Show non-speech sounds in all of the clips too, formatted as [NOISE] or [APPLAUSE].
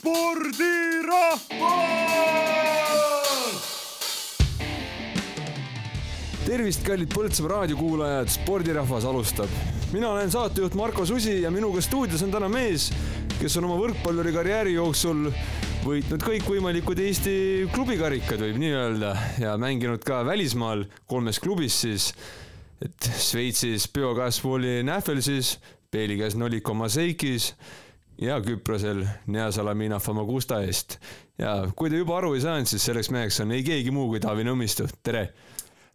spordirahvas! tervist, kallid Põltsamaa raadiokuulajad, spordirahvas alustab. mina olen saatejuht Marko Susi ja minuga stuudios on täna mees, kes on oma võrkpalluri karjääri jooksul võitnud kõikvõimalikud Eesti klubikarikad, võib nii öelda, ja mänginud ka välismaal kolmes klubis siis, et Šveitsis Biogaspooli Nähvelsis, Belgias Noliko Maseikis ja Küprosel Neasalamina Famagusta eest. ja kui te juba aru ei saanud, siis selleks meheks on ei keegi muu kui Taavi Nõmmistu, tere!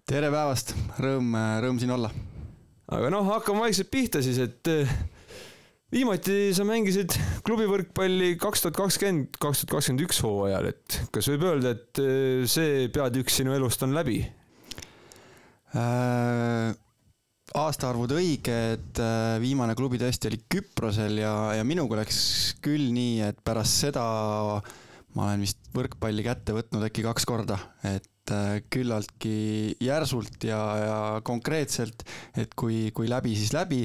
tere päevast, rõõm, rõõm siin olla. aga noh, hakkame vaikselt pihta siis, et eh, viimati sa mängisid klubivõrkpalli kaks tuhat kakskümmend, kaks tuhat kakskümmend üks hooajal, et kas võib öelda, et eh, see peatükk sinu elust on läbi äh,? Aastaarvud õiged, äh, viimane klubi tõesti oli Küprosel ja, ja minuga läks küll nii, et pärast seda ma olen vist võrkpalli kätte võtnud äkki kaks korda, et äh, küllaltki järsult ja, ja konkreetselt, et kui, kui läbi, siis läbi.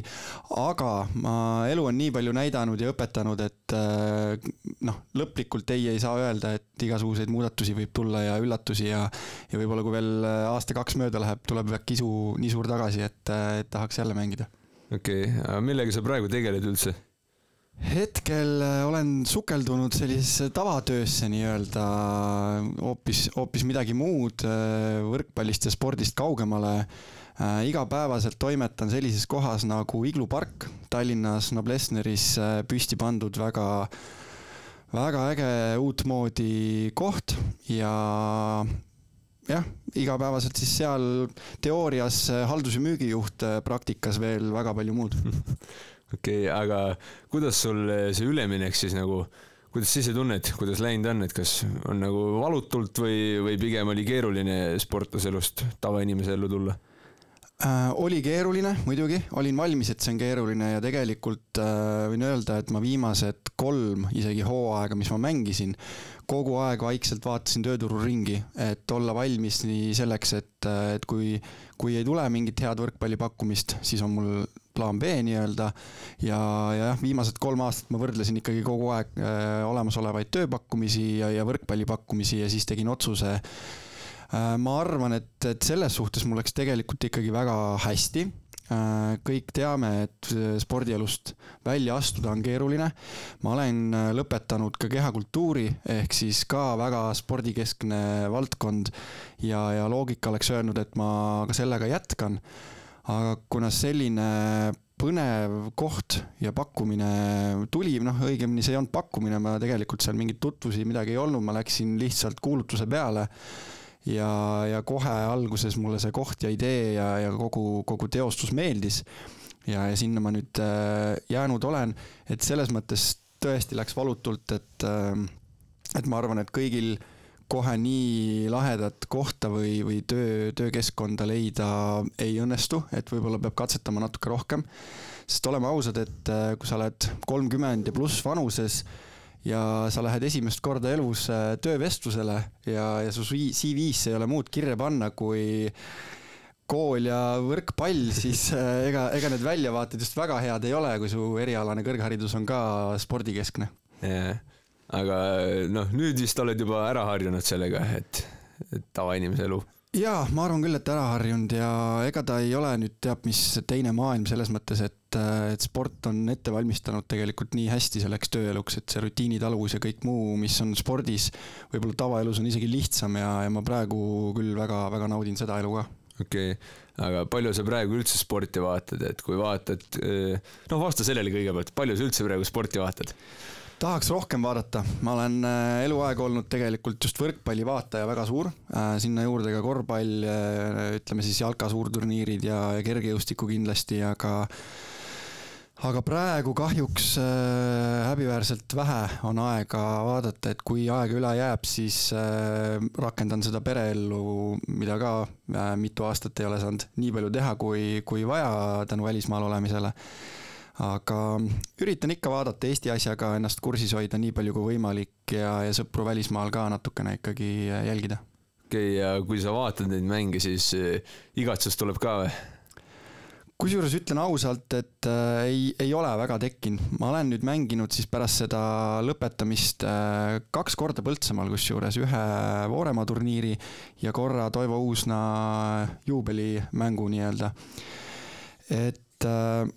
aga ma, elu on nii palju näidanud ja õpetanud, et äh, noh, lõplikult ei, ei saa öelda, et igasuguseid muudatusi võib tulla ja üllatusi ja, ja võib-olla kui veel aasta-kaks mööda läheb, tuleb äkki isu nii suur tagasi, et, et tahaks jälle mängida. okei okay., aga millega sa praegu tegeled üldse? Hetkel äh, olen sukeldunud sellisesse tavatöösse nii-öelda, hoopis, hoopis midagi muud, äh, võrkpallist ja spordist kaugemale. Äh, igapäevaselt toimetan sellises kohas nagu Iglu park Tallinnas Noblessneris püsti pandud väga, väga äge uutmoodi koht ja jah, igapäevaselt siis seal teoorias haldus- ja müügijuht, praktikas veel väga palju muud [LAUGHS] okei okay,, aga kuidas sul see üleminek siis nagu, kuidas sa ise tunned, kuidas läinud on, et kas on nagu valutult või, või pigem oli keeruline sportlase elust tavainimese ellu tulla? Äh, oli keeruline, muidugi, olin valmis, et see on keeruline ja tegelikult äh, võin öelda, et ma viimased kolm isegi hooaega, mis ma mängisin, kogu aeg vaikselt vaatasin tööturul ringi, et olla valmis nii selleks, et, et kui, kui ei tule mingit head võrkpallipakkumist, siis on mul plaan B nii-öelda. ja, ja jah, viimased kolm aastat ma võrdlesin ikkagi kogu aeg äh, olemasolevaid tööpakkumisi ja, ja võrkpallipakkumisi ja siis tegin otsuse äh,. ma arvan, et, et selles suhtes mul läks tegelikult ikkagi väga hästi äh, kõik teame, et spordielust välja astuda on keeruline. ma olen äh, lõpetanud ka kehakultuuri ehk siis ka väga spordikeskne valdkond ja, ja loogika oleks öelnud, et ma ka sellega jätkan aga kuna selline põnev koht ja pakkumine tuli, noh, õigemini see ei olnud pakkumine, ma tegelikult seal mingeid tutvusi, midagi ei olnud, ma läksin lihtsalt kuulutuse peale. ja, ja kohe alguses mulle see koht ja idee ja, ja kogu, kogu teostus meeldis. ja, ja sinna ma nüüd äh, jäänud olen, et selles mõttes tõesti läks valutult, et, äh, et ma arvan, et kõigil kohe nii lahedat kohta või, või töö, töökeskkonda leida ei õnnestu, et võib-olla peab katsetama natuke rohkem. sest oleme ausad, et äh, kui sa oled kolmkümmend ja pluss vanuses ja sa lähed esimest korda elus äh, töövestlusele ja, ja su CV-sse ei ole muud kirja panna kui kool ja võrkpall, siis äh, ega, ega need väljavaated just väga head ei ole, kui su erialane kõrgharidus on ka spordikeskne. jah aga noh, nüüd vist oled juba ära harjunud sellega, et, et tavainimese elu jaa, ma arvan küll, et ära harjunud ja ega ta ei ole nüüd teab mis teine maailm selles mõttes, et, et sport on ette valmistanud tegelikult nii hästi selleks tööeluks, et see rutiinitaluvus ja kõik muu, mis on spordis, võib-olla tavaelus on isegi lihtsam ja, ja ma praegu küll väga-väga naudin seda elu ka okei okay., aga palju sa praegu üldse sporti vaatad, et kui vaatad, noh, vasta sellele kõigepealt, palju sa üldse praegu sporti vaatad? Tahaks rohkem vaadata, ma olen äh, eluaeg olnud tegelikult just võrkpalli vaataja väga suur, äh, sinna juurde ka korvpall, äh, ütleme siis jalka suurturniirid ja, ja kergejõustiku kindlasti, aga aga praegu kahjuks häbiväärselt vähe on aega vaadata, et kui aega üle jääb, siis rakendan seda pereellu, mida ka mitu aastat ei ole saanud nii palju teha, kui, kui vaja tänu välismaal olemisele aga üritan ikka vaadata Eesti asjaga, ennast kursis hoida nii palju kui võimalik ja, ja sõpru välismaal ka natukene ikkagi jälgida. okei okay,, ja kui sa vaatad neid mänge, siis eh, igatsus tuleb ka või? kusjuures ütlen ausalt, et äh, ei, ei ole väga tekkinud, ma olen nüüd mänginud siis pärast seda lõpetamist äh, kaks korda Põltsamaal, kusjuures ühe Vooremaa turniiri ja korra Toivo Uusna juubelimängu nii-öelda. et äh,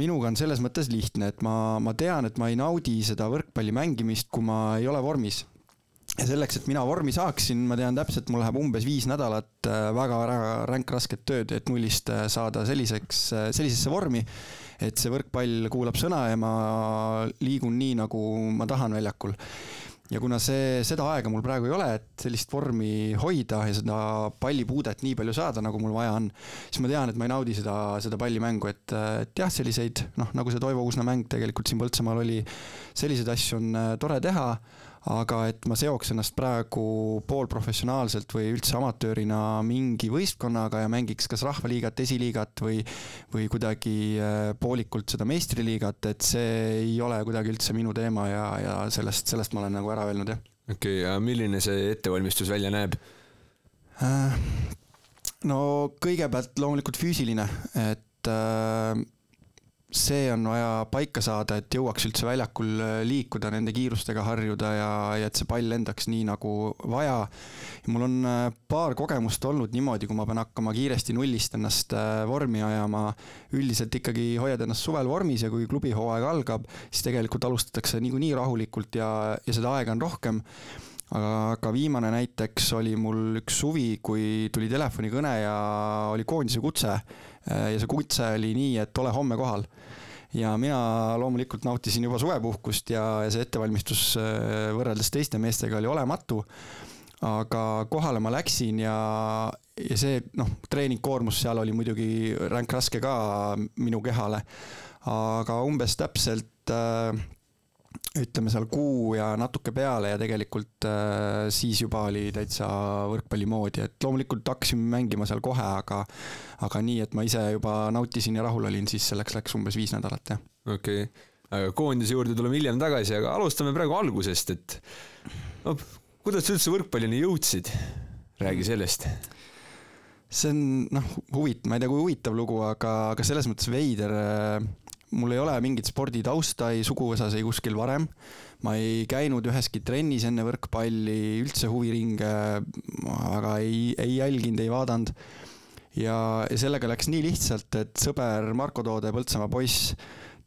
minuga on selles mõttes lihtne, et ma, ma tean, et ma ei naudi seda võrkpalli mängimist, kui ma ei ole vormis ja selleks, et mina vormi saaksin, ma tean täpselt, mul läheb umbes viis nädalat väga-väga ränk rasket tööd, et nullist äh, saada selliseks, äh, sellisesse vormi, et see võrkpall kuulab sõna ja ma liigun nii, nagu ma tahan väljakul. Ja kuna see, seda aega mul praegu ei ole, et sellist vormi hoida ja seda pallipuudet nii palju saada, nagu mul vaja on, siis ma tean, et ma ei naudi seda, seda pallimängu, et, et jah, selliseid noh, nagu see Toivo Uusna mäng tegelikult siin Põltsamaal oli, selliseid asju on äh, tore teha aga et ma seoks ennast praegu poolprofessionaalselt või üldse amatöörina mingi võistkonnaga ja mängiks kas rahvaliigat, esiliigat või, või kuidagi äh, poolikult seda meistriliigat, et see ei ole kuidagi üldse minu teema ja, ja sellest, sellest ma olen nagu ära öelnud, jah. okei okay,, ja milline see ettevalmistus välja näeb? Äh, no kõigepealt loomulikult füüsiline, et äh, see on vaja paika saada, et jõuaks üldse väljakul äh, liikuda, nende kiirustega harjuda ja, ja et see pall lendaks nii nagu vaja. mul on äh, paar kogemust olnud niimoodi, kui ma pean hakkama kiiresti nullist ennast äh, vormi ajama. üldiselt ikkagi hoiad ennast suvel vormis ja kui klubihooaeg algab, siis tegelikult alustatakse niikuinii rahulikult ja, ja seda aega on rohkem aga viimane näiteks oli mul üks suvi, kui tuli telefonikõne ja oli koondise kutse. ja see kutse oli nii, et ole homme kohal. Ja mina loomulikult nautisin juba suvepuhkust ja, ja see ettevalmistus äh, võrreldes teiste meestega oli olematu. aga kohale ma läksin ja, ja see noh, treeningkoormus seal oli muidugi ränk raske ka minu kehale. aga umbes täpselt äh, ütleme seal kuu ja natuke peale ja tegelikult äh, siis juba oli täitsa võrkpalli moodi, et loomulikult hakkasime mängima seal kohe, aga aga nii, et ma ise juba nautisin ja rahul olin, siis selleks läks umbes viis nädalat, jah. okei okay., aga koondise juurde tuleme hiljem tagasi, aga alustame praegu algusest, et no kuidas sa üldse võrkpallini jõudsid? räägi sellest see on noh, huvit-, ma ei tea, kui huvitav lugu, aga, aga selles mõttes veider äh, mul ei ole mingit sporditausta ei suguvõsas, ei kuskil varem. ma ei käinud üheski trennis enne võrkpalli, üldse huviringe väga ei, ei jälginud, ei vaadanud. ja, ja sellega läks nii lihtsalt, et sõber Marko Toode, Põltsamaa poiss,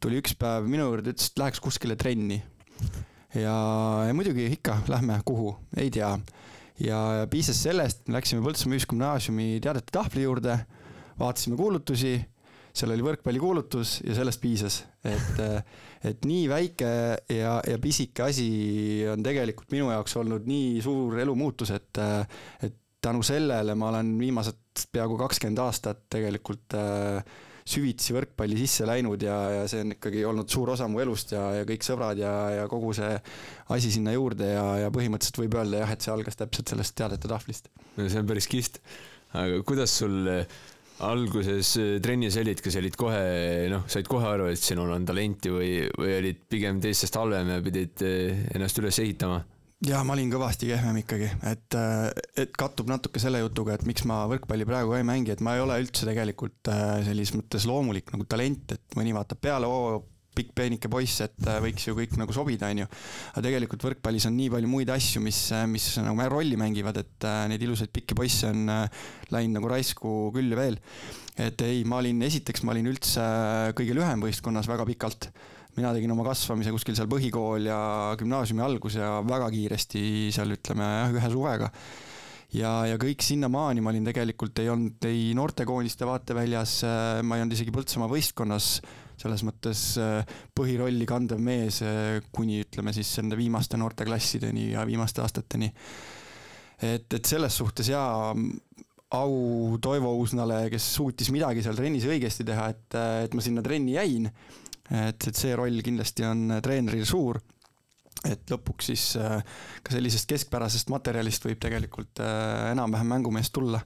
tuli üks päev minu juurde, ütles, et läheks kuskile trenni. ja, ja muidugi ikka, lähme, kuhu, ei tea. ja piisas sellest, läksime Põltsamaa Ühisgümnaasiumi teadete tahvli juurde, vaatasime kuulutusi seal oli võrkpallikuulutus ja sellest piisas, et, et nii väike ja, ja pisike asi on tegelikult minu jaoks olnud nii suur elumuutus, et, et tänu sellele ma olen viimased peaaegu kakskümmend aastat tegelikult äh, süvitsi võrkpalli sisse läinud ja, ja see on ikkagi olnud suur osa mu elust ja, ja kõik sõbrad ja, ja kogu see asi sinna juurde ja, ja põhimõtteliselt võib öelda jah, et see algas täpselt sellest teadete tahvlist. no see on päris kihvt. aga kuidas sul alguses äh, trennis olid, kas olid kohe, noh, said kohe aru, et sinul on talenti või, või olid pigem teistest halvem ja pidid äh, ennast üles ehitama? ja ma olin kõvasti kehvem ikkagi, et, äh, et kattub natuke selle jutuga, et miks ma võrkpalli praegu ei mängi, et ma ei ole üldse tegelikult sellises mõttes loomulik nagu talent, et mõni vaatab peale, oo, pikk peenike poiss, et äh, võiks ju kõik nagu sobida, onju. aga tegelikult võrkpallis on nii palju muid asju, mis, äh, mis nagu rolli mängivad, et äh, neid ilusaid pikki poisse on läinud nagu raisku küll ja veel. et ei, ma olin, esiteks ma olin üldse kõige lühem võistkonnas väga pikalt mina tegin oma kasvamise kuskil seal põhikool ja gümnaasiumi algus ja väga kiiresti seal ütleme jah, ühe suvega ja, ja kõik sinnamaani ma olin tegelikult, ei olnud ei noortekoondiste vaateväljas, ma ei olnud isegi Põltsamaa võistkonnas selles mõttes äh, põhirolli kandev mees äh, kuni ütleme siis nende viimaste noorteklassideni ja viimaste aastateni. et, et selles suhtes jaa, au Toivo Uusnale, kes suutis midagi seal trennis õigesti teha, et, et ma sinna trenni jäin. et, et see roll kindlasti on treeneril suur et lõpuks siis äh, ka sellisest keskpärasest materjalist võib tegelikult enam-vähem mängumeest tulla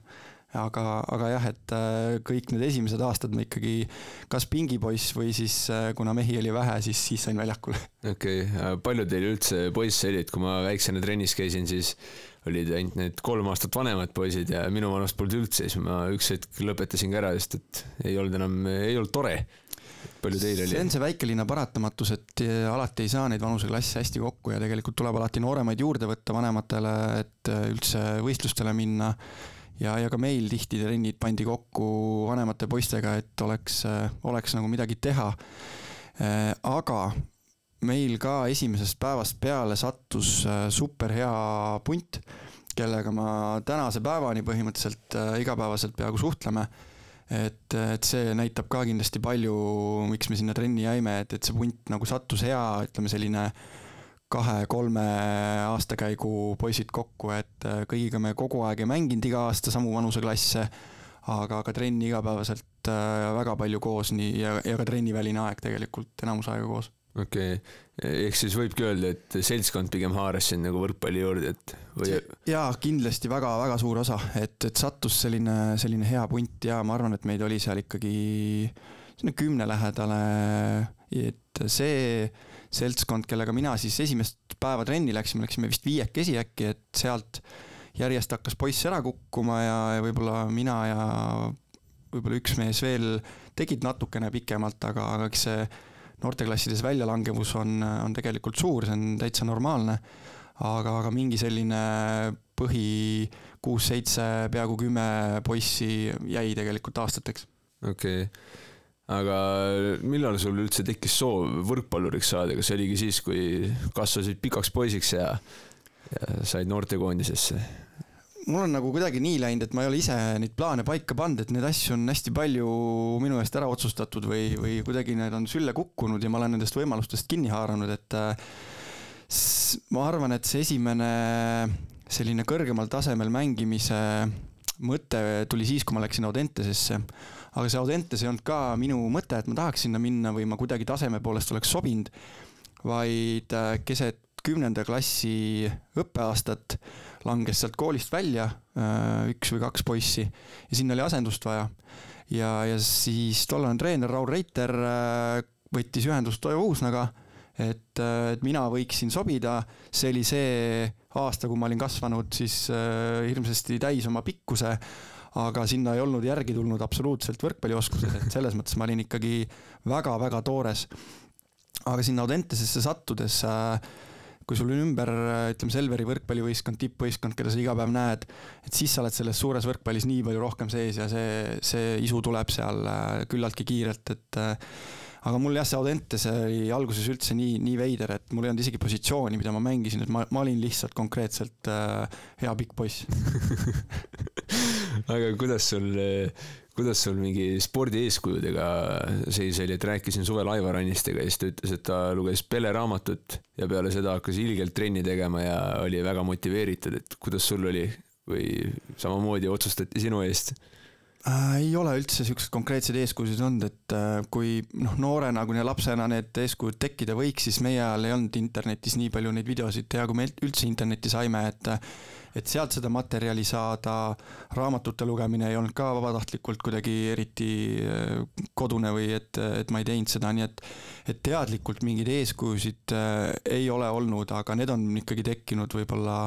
aga, aga jah, et äh, kõik need esimesed aastad ma ikkagi kas pingipoiss või siis äh, kuna mehi oli vähe, siis, siis sain väljakule. okei okay., palju teil üldse poisse olid, kui ma väiksena trennis käisin, siis olid ainult need kolm aastat vanemad poisid ja minu vanust polnud üldse, siis ma üks hetk lõpetasin ka ära, sest et ei olnud enam, ei olnud tore. palju teil oli? see on see väikelinna paratamatus, et alati ei saa neid vanuseklasse hästi kokku ja tegelikult tuleb alati nooremaid juurde võtta vanematele, et üldse võistlustele minna. Ja, ja ka meil tihti trennid pandi kokku vanemate poistega, et oleks, oleks nagu midagi teha. aga meil ka esimesest päevast peale sattus äh, super hea punt, kellega ma tänase päevani põhimõtteliselt äh, igapäevaselt peaaegu suhtleme. et, et see näitab ka kindlasti palju, miks me sinna trenni jäime, et, et see punt nagu sattus hea, ütleme selline kahe-kolme aastakäigu poisid kokku, et äh, kõigiga me kogu aeg ei mänginud iga aasta samu vanuseklasse, aga ka trenni igapäevaselt väga palju koos, nii ja, ja ka trenniväline aeg tegelikult enamus aega koos okei okay., ehk siis võibki öelda, et seltskond pigem haaras sind nagu võrkpalli juurde, et või? jaa, kindlasti väga-väga suur osa, et, et sattus selline, selline hea punt ja ma arvan, et meid oli seal ikkagi sinna kümne lähedale, et see seltskond, kellega mina siis esimest päeva trenni läksime, läksime vist viiekesi äkki, et sealt järjest hakkas poiss ära kukkuma ja, ja võib-olla mina ja võib-olla üks mees veel tegid natukene pikemalt, aga, aga eks see noorteklassides väljalangevus on, on tegelikult suur, see on täitsa normaalne. aga, aga mingi selline põhi kuus-seitse, peaaegu kümme poissi jäi tegelikult aastateks. okei okay aga millal sul üldse tekkis soov võrkpalluriks saada, kas see oligi siis, kui kasvasid pikaks poisiks ja, ja said noortekoondisesse? mul on nagu kuidagi nii läinud, et ma ei ole ise neid plaane paika pannud, et neid asju on hästi palju minu eest ära otsustatud või, või kuidagi need on sülle kukkunud ja ma olen nendest võimalustest kinni haaranud, et äh, ma arvan, et see esimene selline kõrgemal tasemel mängimise mõte tuli siis, kui ma läksin Audentesesse. Aga see Audentes ei olnud ka minu mõte, et ma tahaks sinna minna või ma kuidagi taseme poolest oleks sobinud, vaid äh, keset kümnenda klassi õppeaastat langes sealt koolist välja äh, üks või kaks poissi ja sinna oli asendust vaja. ja, ja siis tollane treener Raul Reiter äh, võttis ühendust Toivo Uusnaga, et, et mina võiksin sobida, see oli see aasta, kui ma olin kasvanud siis hirmsasti täis oma pikkuse aga sinna ei olnud järgi tulnud absoluutselt võrkpallioskused, et selles mõttes ma olin ikkagi väga-väga toores. aga sinna Audentesesse sattudes äh, kui sul on ümber, ütleme, Selveri võrkpallivõistkond, tippvõistkond, keda sa iga päev näed, et siis sa oled selles suures võrkpallis nii palju rohkem sees ja see, see isu tuleb seal äh, küllaltki kiirelt, et äh, aga mul jah, see Audentes oli alguses üldse nii, nii veider, et mul ei olnud isegi positsiooni, mida ma mängisin, et ma, ma olin lihtsalt konkreetselt äh, hea pikk poiss [LAUGHS] aga kuidas sul kuidas sul mingi spordieeskujudega seis oli, et rääkisin suvel Aivar Annistega ja siis ta ütles, et ta luges Pele raamatut ja peale seda hakkas ilgelt trenni tegema ja oli väga motiveeritud, et kuidas sul oli? Või samamoodi otsustati sinu eest? Äh, ei ole üldse siukseid konkreetseid eeskujusid olnud, et äh, kui noh, noorena kuni lapsena need eeskujud tekkida võiks, siis meie ajal ei olnud internetis nii palju neid videosid teha, kui me üldse internetti saime, et et sealt seda materjali saada, raamatute lugemine ei olnud ka vabatahtlikult kuidagi eriti äh, kodune või et, et ma ei teinud seda, nii et et teadlikult mingeid eeskujusid äh, ei ole olnud, aga need on ikkagi tekkinud võib-olla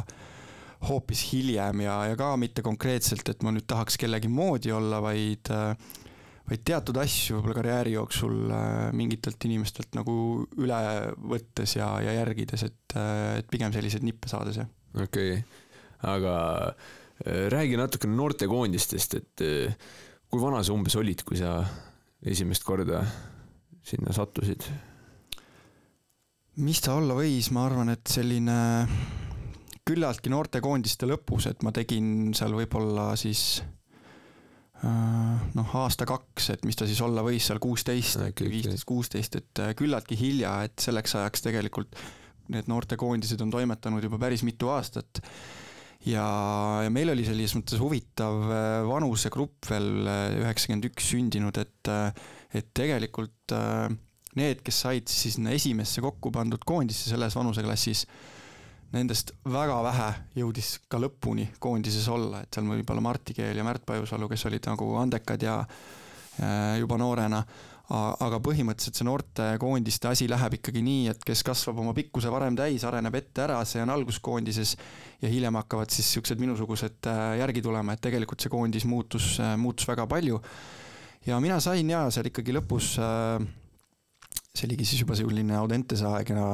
hoopis hiljem ja, ja ka mitte konkreetselt, et ma nüüd tahaks kellegi moodi olla, vaid äh, vaid teatud asju võib-olla karjääri jooksul mingitelt inimestelt nagu üle võttes ja, ja järgides, et, et pigem selliseid nippe saades, jah. okei okay aga äh, räägi natukene noortekoondistest, et äh, kui vana sa umbes olid, kui sa esimest korda sinna sattusid? mis ta olla võis, ma arvan, et selline küllaltki noortekoondiste lõpus, et ma tegin seal võib-olla siis äh, noh, aasta-kaks, et mis ta siis olla võis seal kuusteist, viisteist, kuusteist, et küllaltki hilja, et selleks ajaks tegelikult need noortekoondised on toimetanud juba päris mitu aastat ja, ja meil oli selles mõttes huvitav äh, vanusegrupp veel äh, üheksakümmend üks sündinud, et, äh, et tegelikult need, kes said siis sinna esimesse kokku pandud koondisse selles vanuseklassis, nendest väga vähe jõudis ka lõpuni koondises olla, et seal võib olla Martti Keel ja Märt Pajusalu, kes olid nagu andekad ja juba noorena, aga põhimõtteliselt see noortekoondiste asi läheb ikkagi nii, et kes kasvab oma pikkuse varem täis, areneb ette ära, see on alguskoondises ja hiljem hakkavad siis siuksed minusugused äh, järgi tulema, et tegelikult see koondis muutus, äh, muutus väga palju. ja mina sain ja seal ikkagi lõpus, äh, see oligi siis juba selline Audentese aeg ja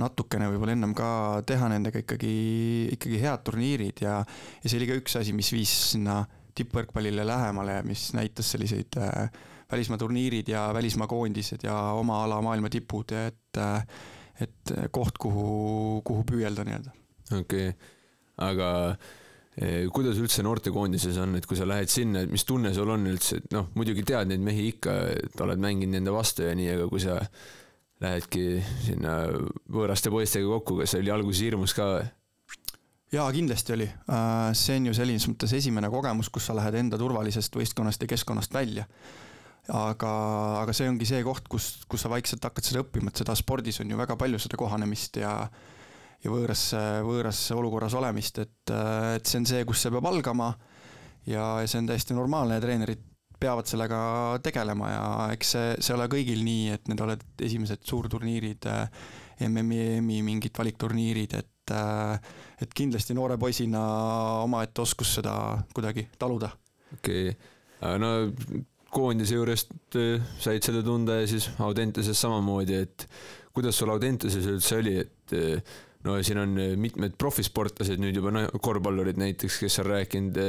natukene võib-olla ennem ka teha nendega ikkagi, ikkagi head turniirid ja, ja see oli ka üks asi, mis viis sinna tippvõrkpallile lähemale, mis näitas selliseid äh, välismaa turniirid ja välismaa koondised ja oma ala maailma tipud, et, et koht, kuhu, kuhu püüelda nii-öelda. okei okay., aga eh, kuidas üldse noortekoondises on, et kui sa lähed sinna, et mis tunne sul on üldse, et noh, muidugi tead neid mehi ikka, et oled mänginud nende vastu ja nii, aga kui sa lähedki sinna võõraste poistega kokku, kas oli alguses hirmus ka või? jaa, kindlasti oli. Äh, see on ju selles mõttes esimene kogemus, kus sa lähed enda turvalisest võistkonnast ja keskkonnast välja aga, aga see ongi see koht, kus, kus sa vaikselt hakkad seda õppima, et seda spordis on ju väga palju seda kohanemist ja ja võõras, võõras olukorras olemist, et, et see on see, kus see peab algama ja see on täiesti normaalne ja treenerid peavad sellega tegelema ja eks see, see ole kõigil nii, et need oled esimesed suurturniirid, MM-i, EM-i mingid valikturniirid, et et kindlasti noore poisina omaette oskus seda kuidagi taluda. okei okay., no koondise juurest äh, said seda tunda ja siis Audenteses samamoodi, et kuidas sul Audenteses üldse oli, et äh, no siin on äh, mitmed profisportlased nüüd juba, no korvpallurid näiteks, kes on rääkinud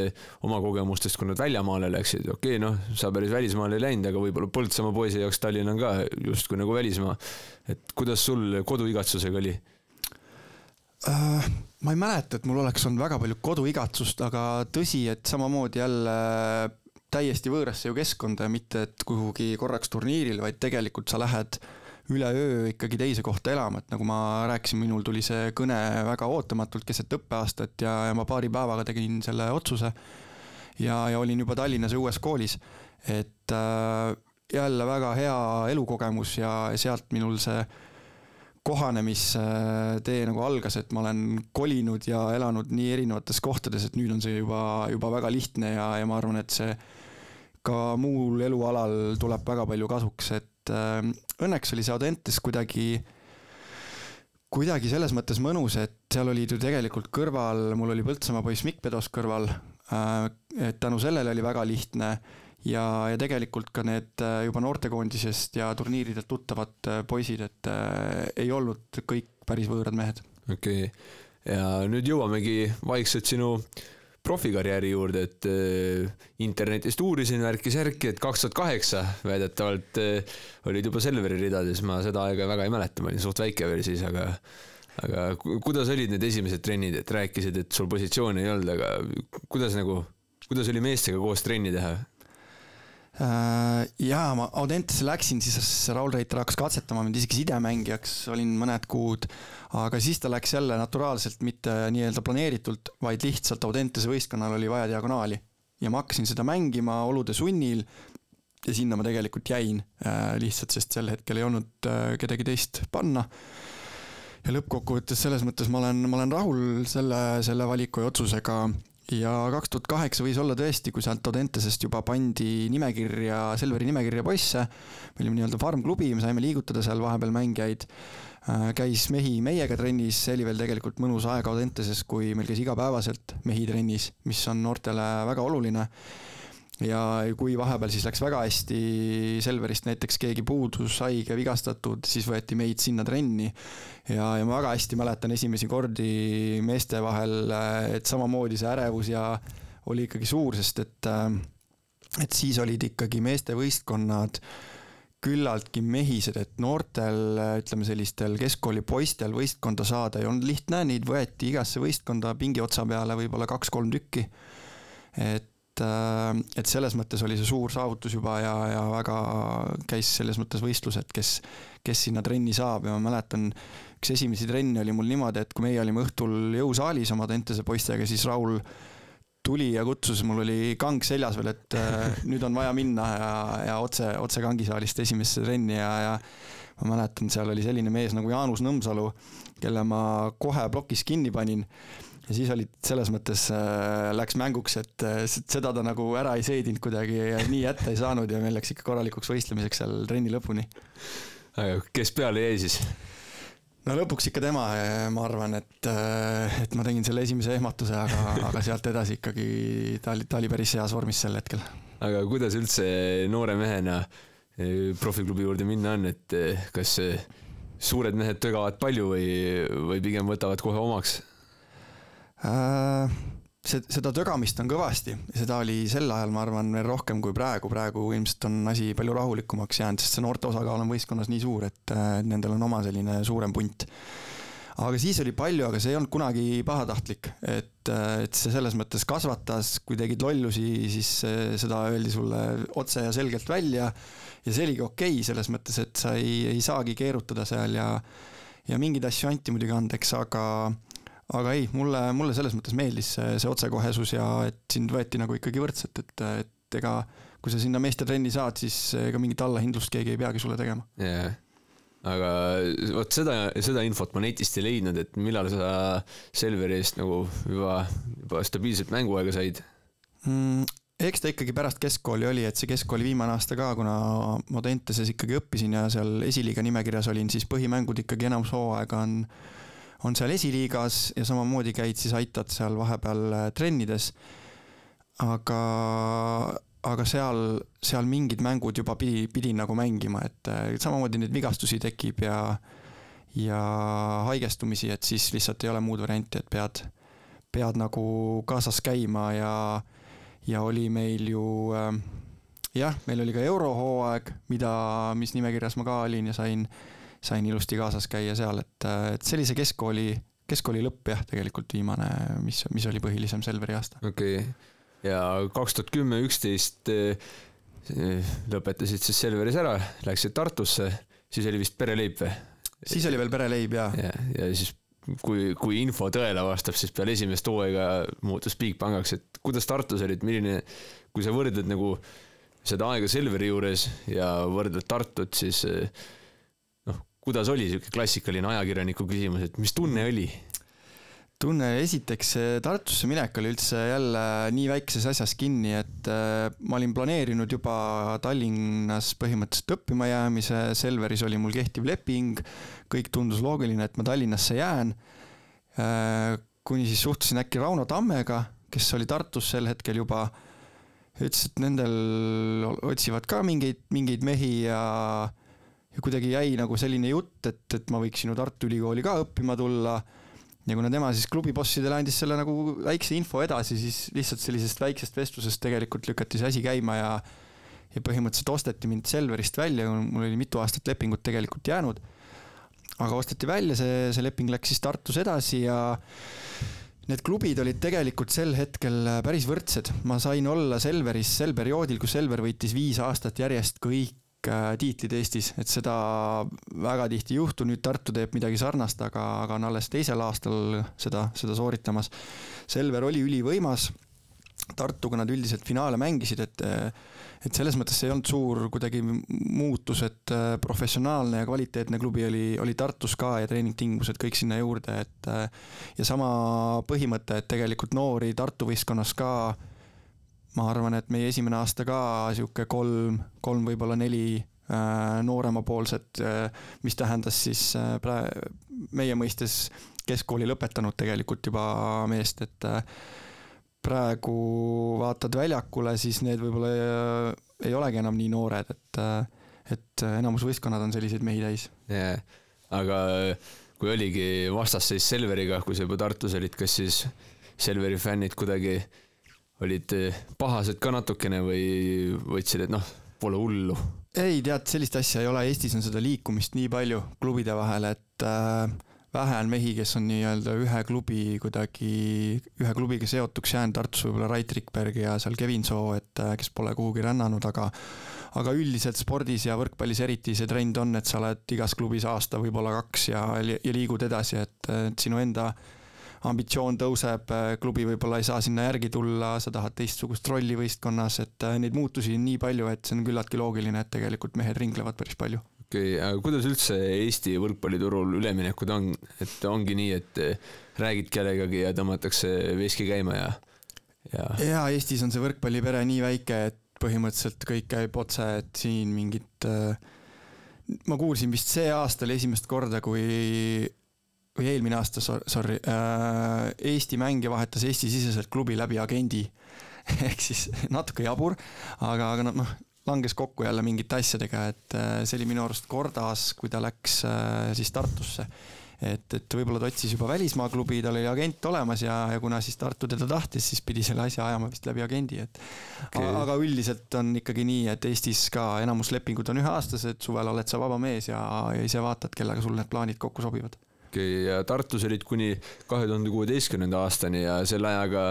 oma kogemustest, kui nad väljamaale läksid, okei okay,, noh, sa päris välismaale ei läinud, aga võib-olla Põltsamaa poisi jaoks Tallinn on ka justkui nagu välismaa. et kuidas sul koduigatsusega oli? ma ei mäleta, et mul oleks olnud väga palju koduigatsust, aga tõsi, et samamoodi jälle täiesti võõrasse ju keskkonda ja mitte, et kuhugi korraks turniiril, vaid tegelikult sa lähed üleöö ikkagi teise kohta elama, et nagu ma rääkisin, minul tuli see kõne väga ootamatult keset õppeaastat ja, ja ma paari päevaga tegin selle otsuse. ja, ja olin juba Tallinnas uues koolis, et äh, jälle väga hea elukogemus ja sealt minul see kohanemistee nagu algas, et ma olen kolinud ja elanud nii erinevates kohtades, et nüüd on see juba, juba väga lihtne ja, ja ma arvan, et see ka muul elualal tuleb väga palju kasuks, et äh, õnneks oli see Audentes kuidagi, kuidagi selles mõttes mõnus, et seal olid ju tegelikult kõrval, mul oli Põltsamaa poiss Mikk Pedos kõrval äh,, et tänu sellele oli väga lihtne ja, ja tegelikult ka need äh, juba noortekoondisest ja turniiridelt tuttavad äh, poisid, et äh, ei olnud kõik päris võõrad mehed. okei okay., ja nüüd jõuamegi vaikselt sinu äh, profikarjääri juurde, et äh, internetist uurisin värki-särki, et kaks tuhat kaheksa väidetavalt äh, olid juba Selveri ridades, ma seda aega väga ei mäleta, ma olin suht väike veel siis, aga aga kuidas olid need esimesed trennid, et rääkisid, et sul positsiooni ei olnud, aga kuidas nagu, kuidas oli meestega koos trenni teha? Äh, jaa, ma Audentesse läksin, siis Raul Reiter hakkas katsetama mind isegi sidemängijaks, olin mõned kuud, aga siis ta läks jälle naturaalselt, mitte nii-öelda planeeritult, vaid lihtsalt Audentese võistkonnal oli vaja diagonaali. ja ma hakkasin seda mängima olude sunnil ja sinna ma tegelikult jäin äh, lihtsalt, sest sel hetkel ei olnud äh, kedagi teist panna. ja lõppkokkuvõttes selles mõttes ma olen, ma olen rahul selle, selle valiku ja otsusega ja kaks tuhat kaheksa võis olla tõesti, kui sealt Audentesest juba pandi nimekirja, Selveri nimekirja poisse. me olime nii-öelda farm-klubi, me saime liigutada seal vahepeal mängijaid. Äh, käis mehi meiega trennis, see oli veel tegelikult mõnus aeg Audenteses, kui meil käis igapäevaselt mehi trennis, mis on noortele väga oluline ja kui vahepeal siis läks väga hästi, Selverist näiteks keegi puudus, haige, vigastatud, siis võeti meid sinna trenni. ja, ja ma väga hästi mäletan esimesi kordi meeste vahel, et samamoodi see ärevus ja oli ikkagi suur, sest et, et siis olid ikkagi meeste võistkonnad küllaltki mehised, et noortel, ütleme sellistel keskkooli poistel võistkonda saada ei olnud lihtne, neid võeti igasse võistkonda pingi otsa peale võib-olla kaks-kolm tükki. et äh, et selles mõttes oli see suur saavutus juba ja, ja väga käis selles mõttes võistlus, et kes, kes sinna trenni saab. Ja ma mäletan, üks esimesi trenne oli mul niimoodi, et kui meie olime õhtul jõusaalis oma Dentese poistega, siis Raul tuli ja kutsus, mul oli kang seljas veel, et äh, nüüd on vaja minna ja, ja otse, otse kangisaalist esimesse trenni ja, ja ma mäletan, seal oli selline mees nagu Jaanus Nõmsalu, kelle ma kohe plokis kinni panin ja siis olid selles mõttes äh, läks mänguks, et äh, seda ta nagu ära ei seedinud kuidagi ja nii jätta ei saanud ja meil läks ikka korralikuks võistlemiseks seal trenni lõpuni. kes peale jäi siis? no lõpuks ikka tema, ma arvan, et, äh, et ma tegin selle esimese ehmatuse, aga, aga sealt edasi ikkagi ta oli, ta oli päris heas vormis sel hetkel. aga kuidas üldse noore mehena äh, profiklubi juurde minna on, et äh, kas suured mehed tögavad palju või, või pigem võtavad kohe omaks äh,? See, seda tögamist on kõvasti, seda oli sel ajal, ma arvan, veel rohkem kui praegu, praegu ilmselt on asi palju rahulikumaks jäänud, sest see noorte osakaal on võistkonnas nii suur, et nendel on oma selline suurem punt aga siis oli palju, aga see ei olnud kunagi pahatahtlik, et, et see selles mõttes kasvatas, kui tegid lollusi, siis seda öeldi sulle otse ja selgelt välja. ja see oligi okei okay, selles mõttes, et sa ei, ei saagi keerutada seal ja, ja mingeid asju anti muidugi andeks, aga aga ei, mulle, mulle selles mõttes meeldis see, see otsekohesus ja et sind võeti nagu ikkagi võrdselt, et, et ega kui sa sinna meestetrenni saad, siis ega mingit allahindlust keegi ei peagi sulle tegema. jah yeah., aga vot seda, seda infot ma netist ei leidnud, et millal sa Selveri eest nagu juba, juba stabiilset mänguaega said mm,? eks ta ikkagi pärast keskkooli oli, et see keskkooli viimane aasta ka, kuna Modenteses ikkagi õppisin ja seal esiliiga nimekirjas olin, siis põhimängud ikkagi enamus hooaega on on seal esiliigas ja samamoodi käid siis aitad seal vahepeal äh, trennides. aga, aga seal, seal mingid mängud juba pidi, pidin nagu mängima, et äh, samamoodi neid vigastusi tekib ja, ja haigestumisi, et siis lihtsalt ei ole muud varianti, et pead, pead nagu kaasas käima ja, ja oli meil ju äh, jah, meil oli ka eurohooaeg, mida, mis nimekirjas ma ka olin ja sain sain ilusti kaasas käia seal, et, et see keskkooli, keskkooli lõpp jah, tegelikult viimane, mis, mis oli põhilisem Selveri aasta. okei okay., ja kaks tuhat kümme, üksteist eh, lõpetasid siis Selveris ära, läksid Tartusse, siis oli vist pereleib või? siis oli veel pereleib jaa. ja, ja siis kui, kui info tõele vastab, siis peale esimest hooaega muutus Bigpangaks, et kuidas Tartus olid, milline, kui sa võrdled nagu seda aega Selveri juures ja võrdled Tartut, siis kuidas oli sihuke klassikaline ajakirjaniku küsimus, et mis tunne oli? tunne, esiteks Tartusse minek oli üldse jälle nii väikeses asjas kinni, et äh, ma olin planeerinud juba Tallinnas põhimõtteliselt õppima jäämise, Selveris oli mul kehtiv leping, kõik tundus loogiline, et ma Tallinnasse jään. Äh, kuni siis suhtlesin äkki Rauno Tammega, kes oli Tartus sel hetkel juba, ütles, et nendel otsivad ka mingeid, mingeid mehi ja ja kuidagi jäi nagu selline jutt, et, et ma võiks ju Tartu Ülikooli ka õppima tulla. ja kuna tema siis klubibossidele andis selle nagu väikse info edasi, siis lihtsalt sellisest väiksest vestlusest tegelikult lükati see asi käima ja ja põhimõtteliselt osteti mind Selverist välja, mul oli mitu aastat lepingut tegelikult jäänud. aga osteti välja, see, see leping läks siis Tartus edasi ja need klubid olid tegelikult sel hetkel päris võrdsed, ma sain olla Selveris sel perioodil, kus Selver võitis viis aastat järjest kõik tiitlid Eestis, et seda väga tihti ei juhtu, nüüd Tartu teeb midagi sarnast, aga, aga on alles teisel aastal seda, seda sooritamas. Selver oli ülivõimas, Tartuga nad üldiselt finaale mängisid, et et selles mõttes see ei olnud suur kuidagi muutus, et äh, professionaalne ja kvaliteetne klubi oli, oli Tartus ka ja treeningtingimused kõik sinna juurde, et ja sama põhimõte, et tegelikult noori Tartu võistkonnas ka ma arvan, et meie esimene aasta ka sihuke kolm, kolm, võib-olla neli äh, nooremapoolset äh,, mis tähendas siis äh, prae-, meie mõistes keskkooli lõpetanud tegelikult juba meest, et praegu vaatad väljakule, siis need võib-olla ei, ei olegi enam nii noored, et et enamus võistkonnad on selliseid mehi täis. jaa, aga kui oligi vastasseis Selveriga, kui sa juba Tartus olid, kas siis Selveri fännid kuidagi äh, olid eh, pahased ka natukene või võtsid, et noh, pole hullu? ei, tead, sellist asja ei ole, Eestis on seda liikumist nii palju klubide vahel, et äh, vähe on mehi, kes on nii-öelda ühe klubi kuidagi, ühe klubiga seotuks jäänud, Tartus võib-olla Rait Rikberg ja seal Kevin Soo, et äh, kes pole kuhugi rännanud, aga aga üldiselt spordis ja võrkpallis eriti see trend on, et sa oled igas klubis aasta, võib-olla kaks ja, ja liigud edasi, et, et sinu enda äh, ambitsioon tõuseb, äh, klubi võib-olla ei saa sinna järgi tulla, sa tahad teistsugust rolli võistkonnas, et äh, neid muutusi on nii palju, et see on küllaltki loogiline, et tegelikult mehed ringlevad päris palju. okei okay,, aga kuidas üldse Eesti võrkpalliturul üleminekud on, et ongi nii, et räägid kellegagi ja tõmmatakse veski käima ja, ja? jaa, Eestis on see võrkpallipere nii väike, et põhimõtteliselt kõik käib otse, et siin mingit äh, ma kuulsin vist see aasta oli esimest korda, kui või eelmine aasta, sorry, äh, Eesti mängija vahetas Eesti-siseselt klubi läbi agendi. [LAUGHS] ehk siis natuke jabur, aga, aga noh, langes kokku jälle mingite asjadega, et äh, see oli minu arust kordas, kui ta läks äh, siis Tartusse. et, et võib-olla ta otsis juba välismaa klubi, tal oli agent olemas ja, ja kuna siis Tartu teda tahtis, siis pidi selle asja ajama vist läbi agendi, et okay. aga üldiselt on ikkagi nii, et Eestis ka enamus lepingud on üheaastased, suvel oled sa vaba mees ja, ja ise vaatad, kellega sul need plaanid kokku sobivad okei, ja Tartus olid kuni kahe tuhande kuueteistkümnenda aastani ja selle ajaga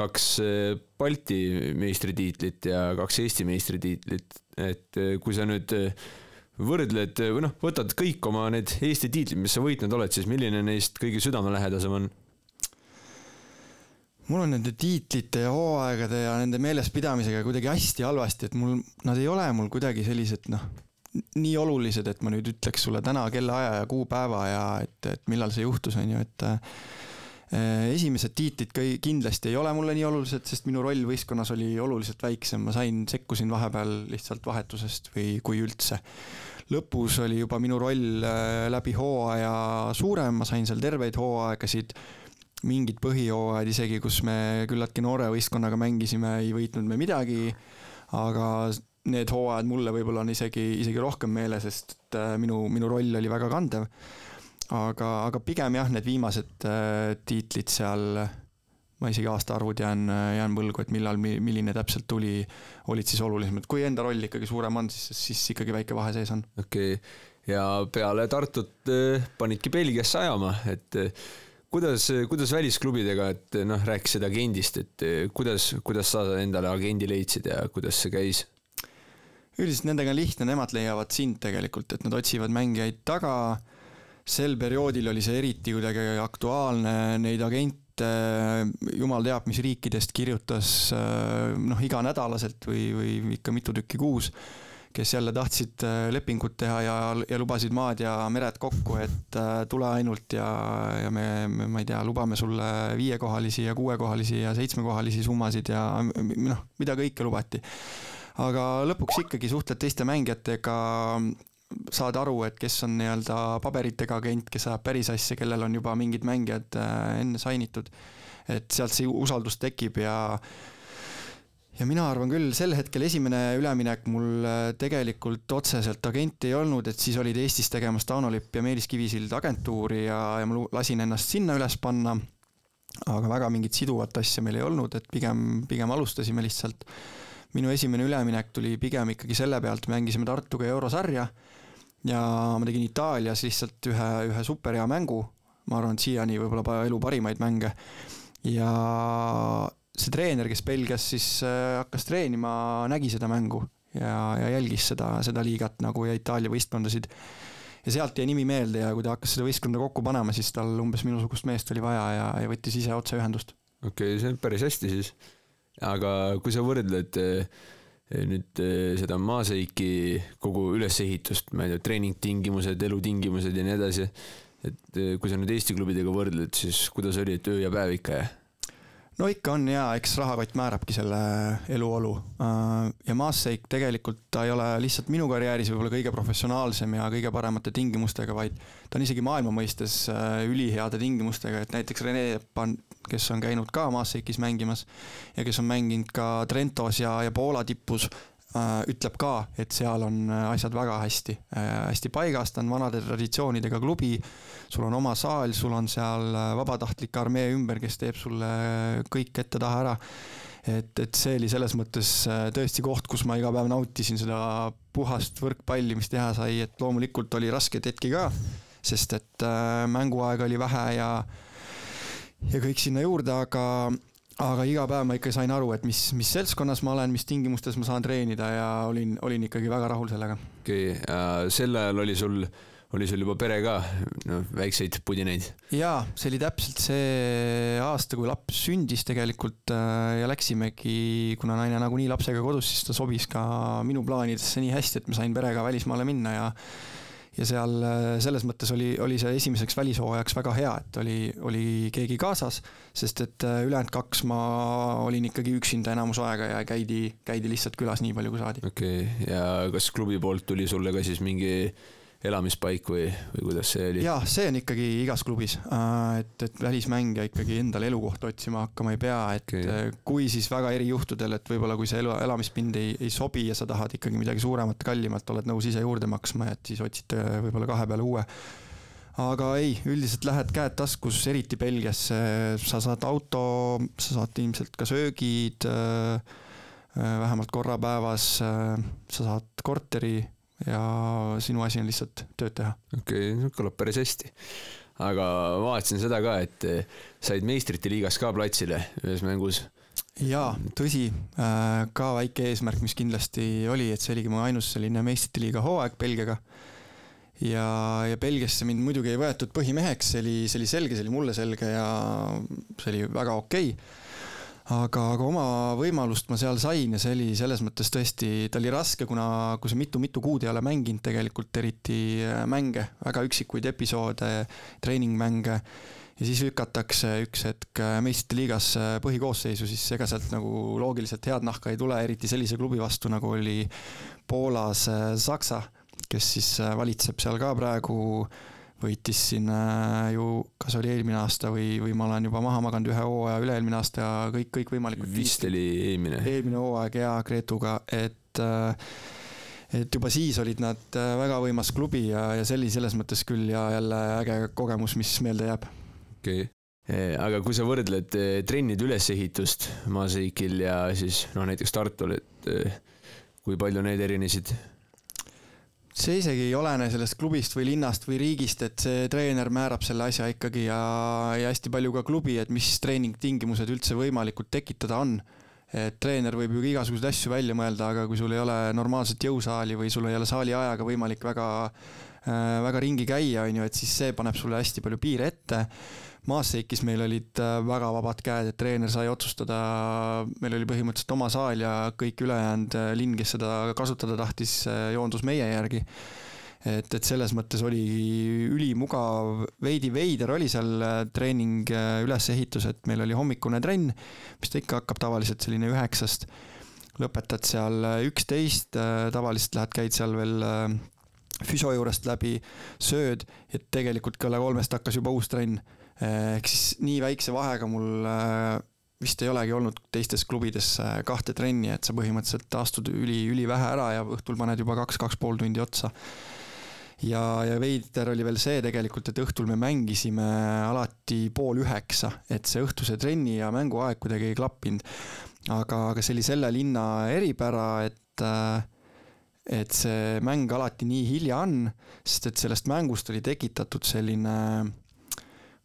kaks eh, Balti meistritiitlit ja kaks Eesti meistritiitlit, et eh, kui sa nüüd eh, võrdled või noh, võtad kõik oma need Eesti tiitlid, mis sa võitnud oled, siis milline neist kõige südamelähedasem on? mul on nende tiitlite ja hooaegade ja nende meelespidamisega kuidagi hästi halvasti, et mul, nad ei ole mul kuidagi sellised noh, nii olulised, et ma nüüd ütleks sulle täna kellaaja ja kuupäeva ja et, et millal see juhtus, on ju, et äh, esimesed tiitlid ka kindlasti ei ole mulle nii olulised, sest minu roll võistkonnas oli oluliselt väiksem, ma sain, sekkusin vahepeal lihtsalt vahetusest või kui üldse. lõpus oli juba minu roll äh, läbi hooaja suurem, ma sain seal terveid hooaegasid, mingid põhijooajad isegi, kus me küllaltki noore võistkonnaga mängisime, ei võitnud me midagi, aga need hooajad mulle võib-olla on isegi, isegi rohkem meeles, sest äh, minu, minu roll oli väga kandev. aga, aga pigem jah, need viimased äh, tiitlid seal, ma isegi aastaarvud jään, jään võlgu, et millal, milline täpselt tuli, olid siis olulisemad. kui enda roll ikkagi suurem on, siis, siis ikkagi väike vahe sees on. okei okay., ja peale Tartut äh, panidki Belgiasse ajama, et kuidas, kuidas välisklubidega, et noh, rääkisid agendist, et kuidas, kuidas sa endale agendi leidsid ja kuidas see käis? Üldiselt nendega on lihtne, nemad leiavad sind tegelikult, et nad otsivad mängijaid taga. sel perioodil oli see eriti kuidagi aktuaalne, neid agente jumal teab, mis riikidest kirjutas noh, iganädalaselt või, või ikka mitu tükki kuus kes jälle tahtsid lepingut teha ja, ja lubasid maad ja mered kokku, et tule ainult ja, ja me, me, ma ei tea, lubame sulle viiekohalisi ja kuuekohalisi ja seitsmekohalisi summasid ja noh, mida kõike lubati aga lõpuks ikkagi suhtled teiste mängijatega, saad aru, et kes on nii-öelda paberitega agent, kes ajab päris asja, kellel on juba mingid mängijad äh, enne sainitud. et sealt see usaldus tekib ja ja mina arvan küll, sel hetkel esimene üleminek mul äh, tegelikult otseselt agenti ei olnud, et siis olid Eestis tegemas Tauno Lipp ja Meelis Kivisild agentuuri ja, ja ma lasin ennast sinna üles panna. aga väga mingit siduvat asja meil ei olnud, et pigem, pigem alustasime lihtsalt minu esimene üleminek tuli pigem ikkagi selle pealt, mängisime Tartuga eurosarja ja ma tegin Itaalias lihtsalt ühe, ühe superhea mängu, ma arvan, et siiani võib-olla elu parimaid mänge. ja see treener, kes Belgias siis äh, hakkas treenima, nägi seda mängu ja, ja jälgis seda, seda liigat nagu ja Itaalia võistkondasid. ja sealt jäi nimi meelde ja kui ta hakkas seda võistkonda kokku panema, siis tal umbes minusugust meest oli vaja ja, ja võttis ise otse ühendust. okei okay,, see on päris hästi siis aga kui sa võrdled eh, nüüd eh, seda maaseiki kogu ülesehitust, ma ei tea, treeningtingimused, elutingimused ja nii edasi, et eh, kui sa nüüd Eesti klubidega võrdled, siis kuidas oli, et öö ja päev ikka, jah? No ikka on jaa, eks rahakott määrabki selle eluolu. Äh, ja Maasseik tegelikult ta ei ole lihtsalt minu karjääris võib-olla kõige professionaalsem ja kõige paremate tingimustega, vaid ta on isegi maailma mõistes äh, üliheade tingimustega, et näiteks Rene Pan-, kes on käinud ka Maasseikis mängimas ja kes on mänginud ka Trentos ja, ja Poola tipus Äh, ütleb ka, et seal on äh, asjad väga hästi, äh, hästi paigas, ta on vanade traditsioonidega klubi, sul on oma saal, sul on seal vabatahtlik armee ümber, kes teeb sulle kõik ette-taha ära. et, et see oli selles mõttes tõesti koht, kus ma iga päev nautisin seda puhast võrkpalli, mis teha sai, et loomulikult oli raskeid hetki ka, sest et mänguaega oli vähe ja ja kõik sinna juurde, aga aga iga päev ma ikka sain aru, et mis, mis seltskonnas ma olen, mis tingimustes ma saan treenida ja olin, olin ikkagi väga rahul sellega. okei okay,, sel ajal oli sul oli sul juba pere ka, no väikseid pudineid? jaa, see oli täpselt see aasta, kui laps sündis tegelikult äh, ja läksimegi, kuna naine nagunii lapsega kodus, siis ta sobis ka minu plaanidesse nii hästi, et ma sain perega välismaale minna ja ja seal äh, selles mõttes oli, oli see esimeseks välishooajaks väga hea, et oli, oli keegi kaasas, sest et äh, ülejäänud kaks ma olin ikkagi üksinda enamus aega ja käidi, käidi lihtsalt külas nii palju, kui saadi. okei okay., ja kas klubi poolt tuli sulle ka siis mingi elamispaik või, või kuidas see oli? jah, see on ikkagi igas klubis, äh, et, et välismängija ikkagi endale elukohta otsima hakkama ei pea, et okay. Äh, kui siis väga erijuhtudel, et võib-olla kui see elu, elamispind ei, ei sobi ja sa tahad ikkagi midagi suuremat, kallimat, oled nõus ise juurde maksma, et siis otsid võib-olla kahe peale uue aga ei, üldiselt lähed käed taskus, eriti Belgiasse, sa saad auto, sa saad ilmselt ka söögid äh, vähemalt korra päevas, sa saad korteri ja sinu asi on lihtsalt tööd teha. okei okay,, kõlab päris hästi. aga vaatasin seda ka, et said meistrite liigas ka platsile ühes mängus. jaa, tõsi, äh, ka väike eesmärk, mis kindlasti oli, et see oligi mu ainus selline meistrite liiga hooaeg Belgiaga ja, ja Belgiasse mind muidugi ei võetud põhimeheks, see oli, see oli selge, see oli mulle selge ja see oli väga okei okay aga, aga oma võimalust ma seal sain ja see oli selles mõttes tõesti, ta oli raske, kuna, kui sa mitu-mitu kuud ei ole mänginud tegelikult eriti äh, mänge, väga üksikuid episoode, treeningmänge ja siis lükatakse üks hetk äh, meistrite liigas äh, põhikoosseisu, siis ega sealt nagu loogiliselt head nahka ei tule, eriti sellise klubi vastu, nagu oli Poolas Saksa, kes siis valitseb seal ka praegu võitis siin äh, ju, kas oli eelmine aasta või, või ma olen juba maha maganud ühe hooaja üle-eelmine aasta ja kõik, kõikvõimalikud. vist oli eelmine. eelmine hooaeg ja Gretuga, et äh, et juba siis olid nad äh, väga võimas klubi ja, ja see oli selles mõttes küll ja jälle äge kogemus, mis meelde jääb. okei okay., aga kui sa võrdled trennide ülesehitust Maaseikil ja siis noh, näiteks Tartul, et kui palju need erinesid? See isegi ei olene sellest klubist või linnast või riigist, et see treener määrab selle asja ikkagi ja, ja hästi palju ka klubi, et mis treeningtingimused üldse võimalikud tekitada on. et treener võib ju igasuguseid asju välja mõelda, aga kui sul ei ole normaalset jõusaali või sul ei ole saali ajaga võimalik väga, äh, väga ringi käia, on ju, et siis see paneb sulle hästi palju piire ette Maasseikis meil olid äh, väga vabad käed, et treener sai otsustada, meil oli põhimõtteliselt oma saal ja kõik ülejäänud äh, linn, kes seda kasutada tahtis, äh, joondus meie järgi. et, et selles mõttes oli ülimugav, veidi veider oli seal treening ülesehitus, et meil oli hommikune trenn, mis ta ikka hakkab tavaliselt selline üheksast, lõpetad seal üksteist, tavaliselt lähed, käid seal veel füsio juurest läbi, sööd ja tegelikult kella kolmest hakkas juba uus trenn ehk siis nii väikse vahega mul eh, vist ei olegi olnud teistes klubides eh, kahte trenni, et sa põhimõtteliselt astud üli, ülivähe ära ja õhtul paned juba kaks, kaks pool tundi otsa. ja, ja veider oli veel see tegelikult, et õhtul me mängisime alati pool üheksa, et see õhtuse trenni ja mänguaeg kuidagi ei klappinud. aga, aga see oli selle linna eripära, et et see mäng alati nii hilja on, sest et sellest mängust oli tekitatud selline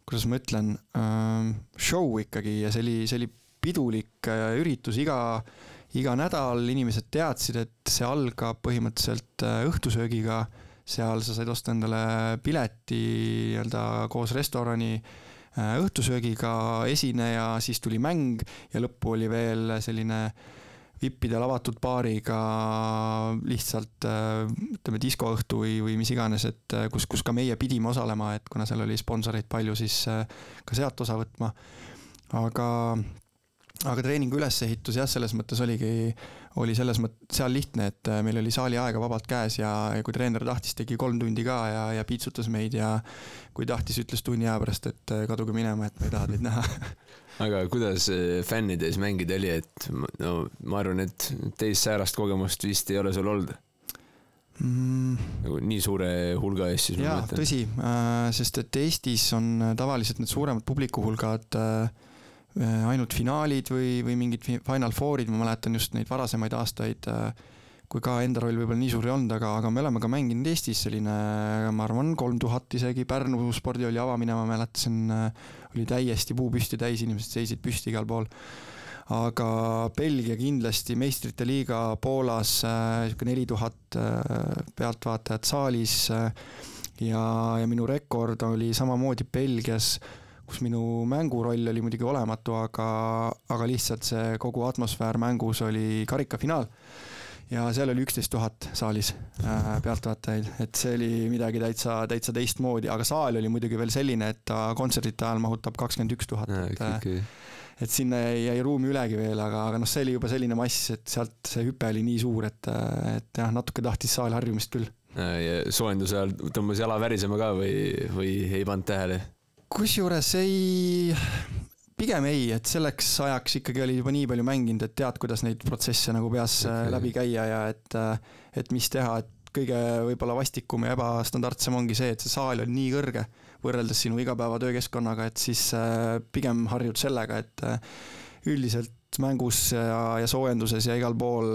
kuidas ma ütlen, ähm, show ikkagi ja see oli, see oli pidulik äh, üritus. Iga, iga nädal, inimesed teadsid, et see algab põhimõtteliselt äh, õhtusöögiga, seal sa said osta endale pileti nii-öelda koos restorani äh, õhtusöögiga, esineja, siis tuli mäng ja lõppu oli veel selline äh, vippidel avatud baariga lihtsalt ütleme, diskoõhtu või, või mis iganes, et kus, kus ka meie pidime osalema, et kuna seal oli sponsoreid palju, siis ka sealt osa võtma. aga, aga treeningu ülesehitus jah, selles mõttes oligi, oli selles mõttes seal lihtne, et meil oli saali aega vabalt käes ja, ja kui treener tahtis, tegi kolm tundi ka ja, ja piitsutas meid ja kui tahtis, ütles tunni aja pärast, et kaduge minema, et me ei taha teid näha [LAUGHS] aga kuidas äh, fännide ees mängida oli, et no ma arvan, et teist säärast kogemust vist ei ole sul olnud mm.? nagu nii suure hulga ees siis. jaa, tõsi, äh, sest et Eestis on tavaliselt need suuremad publikuhulgad äh, ainult finaalid või, või mingid Final Fourid, ma mäletan just neid varasemaid aastaid kui ka enda roll võib-olla nii suur ei olnud, aga, aga me oleme ka mänginud Eestis selline, ma arvan, kolm tuhat isegi, Pärnu spordihalli avamine, ma mäletasin, oli täiesti puu püsti täis, inimesed seisid püsti igal pool. aga Belgia kindlasti meistrite liiga Poolas, niisugune neli tuhat äh, pealtvaatajat saalis, äh, ja, ja minu rekord oli samamoodi Belgias, kus minu mänguroll oli muidugi olematu, aga, aga lihtsalt see kogu atmosfäär mängus oli karikafinaal ja seal oli üksteist tuhat saalis äh, pealtvaatajaid, et see oli midagi täitsa, täitsa teistmoodi, aga saal oli muidugi veel selline, et ta kontserdite ajal mahutab kakskümmend üks tuhat, et okay, okay. et sinna jäi, jäi ruumi ülegi veel, aga, aga noh, see oli juba selline mass, et sealt see hüpe oli nii suur, et, et jah, natuke tahtis saal harjumist küll. soojenduse ajal tõmbas jala värisema ka või, või ei pannud tähele? kusjuures ei, pigem ei, et selleks ajaks ikkagi olid juba nii palju mänginud, et tead, kuidas neid protsesse nagu peas äh, okay. läbi käia ja et, äh, et mis teha, et kõige võib-olla vastikum ja ebastandardsem ongi see, et see saal on nii kõrge võrreldes sinu igapäevatöökeskkonnaga, et siis äh, pigem harjud sellega, et üldiselt mängus ja, ja soojenduses ja igal pool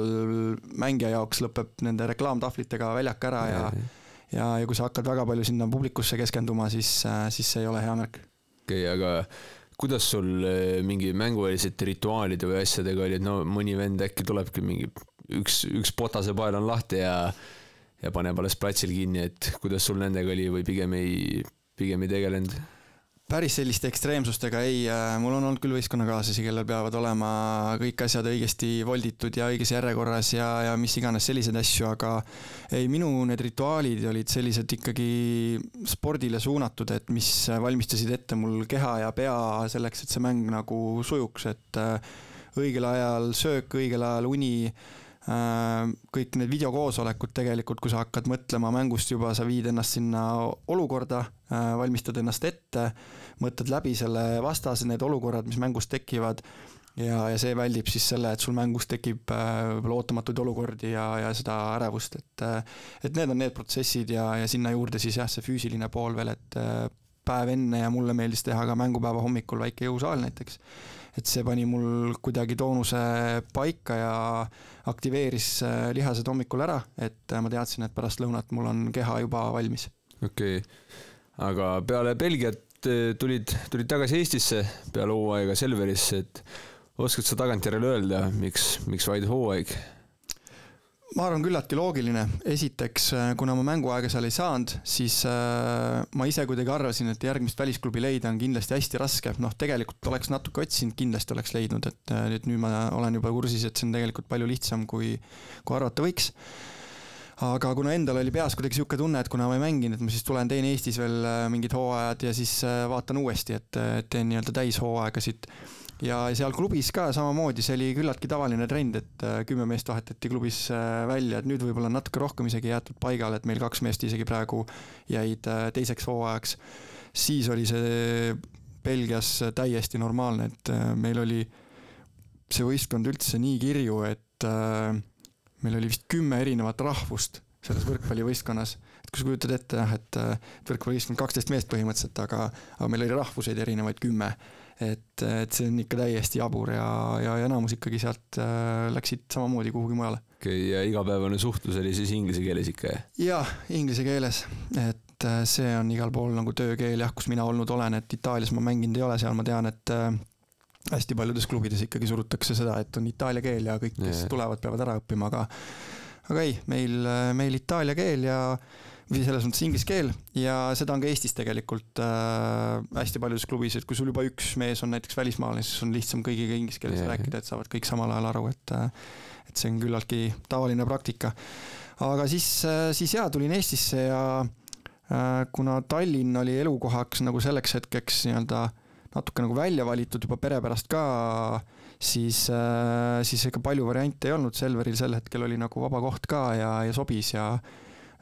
mängija jaoks lõpeb nende reklaamtahvlitega väljak ära ja, ja, ja, ja kui sa hakkad väga palju sinna publikusse keskenduma, siis, siis see ei ole hea märk. okei okay,, aga kuidas sul eh, mingi mängueelsete rituaalide või asjadega oli, et no mõni vend äkki tulebki mingi üks, üks potasepael on lahti ja ja paneb alles platsil kinni, et kuidas sul nendega oli või pigem ei, pigem ei tegelenud? Päris selliste ekstreemsustega ei, äh, mul on olnud küll võistkonnakaaslasi, kellel peavad olema kõik asjad õigesti volditud ja õiges järjekorras ja, ja mis iganes selliseid asju, aga ei, minu need rituaalid olid sellised ikkagi spordile suunatud, et mis valmistasid ette mul keha ja pea selleks, et see mäng nagu sujuks, et äh, õigel ajal söök, õigel ajal uni Äh, kõik need videokoosolekud tegelikult, kui sa hakkad mõtlema mängust juba, sa viid ennast sinna olukorda, valmistad ennast ette, mõtled läbi selle vastase, need olukorrad, mis mängus tekivad ja, ja see väldib siis selle, et sul mängus tekib äh, võib-olla ootamatuid olukordi ja, ja seda ärevust, et et need on need protsessid ja, ja sinna juurde siis jah, see füüsiline pool veel, et päev enne ja mulle meeldis teha ka mängupäeva hommikul väike jõusaal näiteks et see pani mul kuidagi toonuse paika ja aktiveeris äh, lihased hommikul ära, et äh, ma teadsin, et pärast lõunat mul on keha juba valmis. okei okay., aga peale Belgiat äh, tulid, tulid tagasi Eestisse peale hooaega Selverisse, et oskad sa tagantjärele öelda, miks, miks vaid hooaeg? ma arvan, küllaltki loogiline. esiteks, äh, kuna ma mänguaega seal ei saanud, siis äh, ma ise kuidagi arvasin, et järgmist välisklubi leida on kindlasti hästi raske. noh, tegelikult oleks natuke otsinud, kindlasti oleks leidnud, et nüüd ma olen juba kursis, et see on tegelikult palju lihtsam, kui, kui arvata võiks aga kuna endal oli peas kuidagi sihuke tunne, et kuna ma ei mänginud, et ma siis tulen teen Eestis veel mingid hooajad ja siis vaatan uuesti, et teen nii-öelda täishooaegasid ja seal klubis ka samamoodi, see oli küllaltki tavaline trend, et äh, kümme meest vahetati klubis äh, välja, et nüüd võib-olla natuke rohkem isegi jäetud paigale, et meil kaks meest isegi praegu jäid äh, teiseks hooajaks. siis oli see Belgias täiesti normaalne, et meil oli see võistkond üldse nii kirju, et meil oli vist kümme erinevat rahvust selles võrkpallivõistkonnas. et kui sa kujutad ette jah, et võrkpallivõistkond kaksteist meest põhimõtteliselt, aga, aga meil oli rahvuseid erinevaid kümme et, et see on ikka täiesti jabur ja, ja enamus ikkagi sealt äh, läksid samamoodi kuhugi mujale. okei okay,, ja igapäevane suhtlus oli siis inglise keeles ikka, jah? jaa, inglise keeles, et äh, see on igal pool nagu töökeel jah, kus mina olnud olen, et Itaalias ma mänginud ei ole, seal ma tean, et äh, hästi paljudes klubides ikkagi surutakse seda, et on itaalia keel ja kõik, kes yeah. tulevad, peavad ära õppima, aga aga ei, meil, meil itaalia keel ja või selles mõttes inglise keel ja seda on ka Eestis tegelikult äh, hästi paljudes klubis, et kui sul juba üks mees on näiteks välismaalane, siis on lihtsam kõigiga inglise keeles yeah. rääkida, et saavad kõik samal ajal aru, et äh, et see on küllaltki tavaline praktika. aga siis äh,, siis jaa, tulin Eestisse ja äh, kuna Tallinn oli elukohaks nagu selleks hetkeks nii-öelda natuke nagu välja valitud juba pere pärast ka, siis äh,, siis ega palju variante ei olnud, Selveril sel hetkel oli nagu vaba koht ka ja, ja sobis ja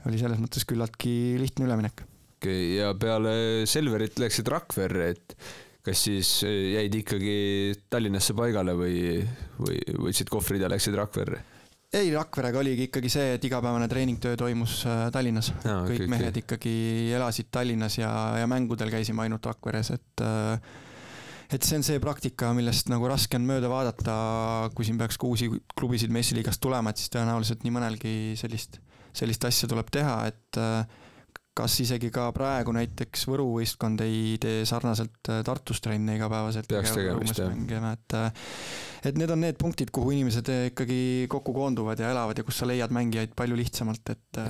oli selles mõttes küllaltki lihtne üleminek. okei ja peale Selverit läksid Rakverre, et kas siis jäid ikkagi Tallinnasse paigale või, või võtsid kohvrid ja läksid Rakverre? Ei, Rakverega oligi ikkagi see, et igapäevane treeningtöö toimus äh, Tallinnas no,. kõik okay, mehed okay. ikkagi elasid Tallinnas ja, ja mängudel käisime ainult Rakveres, et äh, et see on see praktika, millest nagu raske on mööda vaadata, kui siin peaks ka uusi klubisid messiliigast tulema, et siis tõenäoliselt nii mõnelgi sellist sellist asja tuleb teha, et äh, kas isegi ka praegu näiteks Võru võistkond ei tee sarnaselt äh, Tartus trenne igapäevaselt. peaks tegema vist jah. et, äh, et need on need punktid, kuhu inimesed ikkagi kokku koonduvad ja elavad ja kus sa leiad mängijaid palju lihtsamalt, et,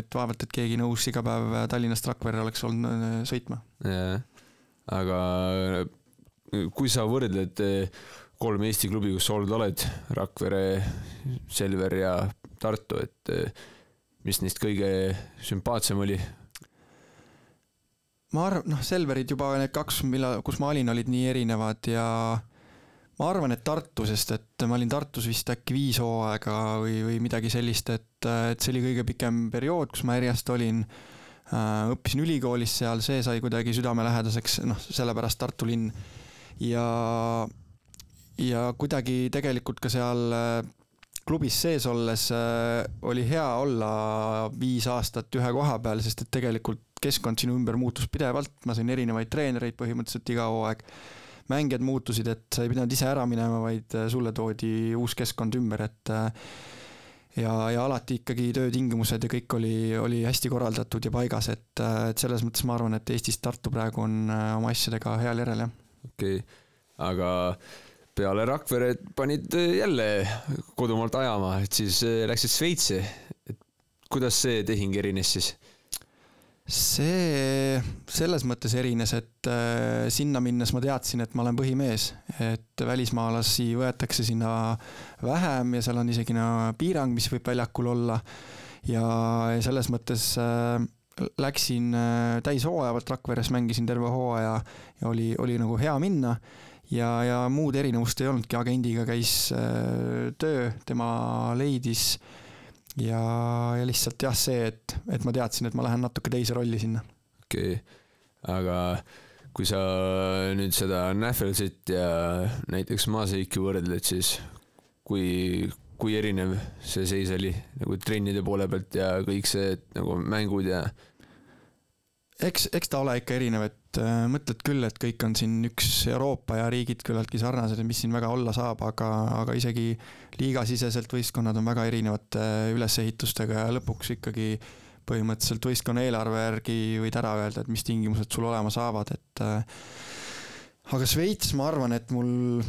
et vaevalt, et keegi nõus iga päev Tallinnast Rakverre oleks olnud sõitma. jah, aga kui sa võrdled kolm Eesti klubi, kus sa olnud oled, Rakvere, Selver ja Tartu, et mis neist kõige sümpaatsem oli? Ma arvan, noh, Selverid juba need kaks, millal, kus ma olin, olid nii erinevad ja ma arvan, et Tartu, sest et ma olin Tartus vist äkki viis hooaega või, või midagi sellist, et, et see oli kõige pikem periood, kus ma järjest olin. Äh, õppisin ülikoolis seal, see sai kuidagi südamelähedaseks, noh, sellepärast Tartu linn. ja, ja kuidagi tegelikult ka seal äh, klubis sees olles äh, oli hea olla viis aastat ühe koha peal, sest et tegelikult keskkond sinu ümber muutus pidevalt, ma sain erinevaid treenereid põhimõtteliselt iga hooaeg mängijad muutusid, et sa ei pidanud ise ära minema, vaid äh, sulle toodi uus keskkond ümber, et äh, ja, ja alati ikkagi töötingimused ja kõik oli, oli hästi korraldatud ja paigas, et, äh, et selles mõttes ma arvan, et Eestis Tartu praegu on oma asjadega heal järel, jah. okei okay., aga peale Rakvere panid jälle kodumaalt ajama, et siis läksid Šveitsi. et kuidas see tehing erines siis? See selles mõttes erines, et äh, sinna minnes ma teadsin, et ma olen põhimees, et välismaalasi võetakse sinna vähem ja seal on isegi no piirang, mis võib väljakul olla. ja selles mõttes äh, läksin äh, täishooaja pealt Rakveres, mängisin terve hooaja ja oli, oli nagu hea minna. Ja, ja muud erinevust ei olnudki, agendiga käis töö, tema leidis ja, ja lihtsalt jah, see, et, et ma teadsin, et ma lähen natuke teise rolli sinna. okei okay., aga kui sa nüüd seda Nähvelsit ja näiteks Maaseiki võrdled, siis kui, kui erinev see seis oli nagu trennide poole pealt ja kõik see nagu mängud ja eks, eks ta ole ikka erinev, et äh, mõtled küll, et kõik on siin üks Euroopa ja riigid küllaltki sarnased ja mis siin väga olla saab, aga, aga isegi liigasiseselt võistkonnad on väga erinevate ülesehitustega ja lõpuks ikkagi põhimõtteliselt võistkonna eelarve järgi võid ära öelda, et mis tingimused sul olema saavad, et äh, aga Šveits, ma arvan, et mul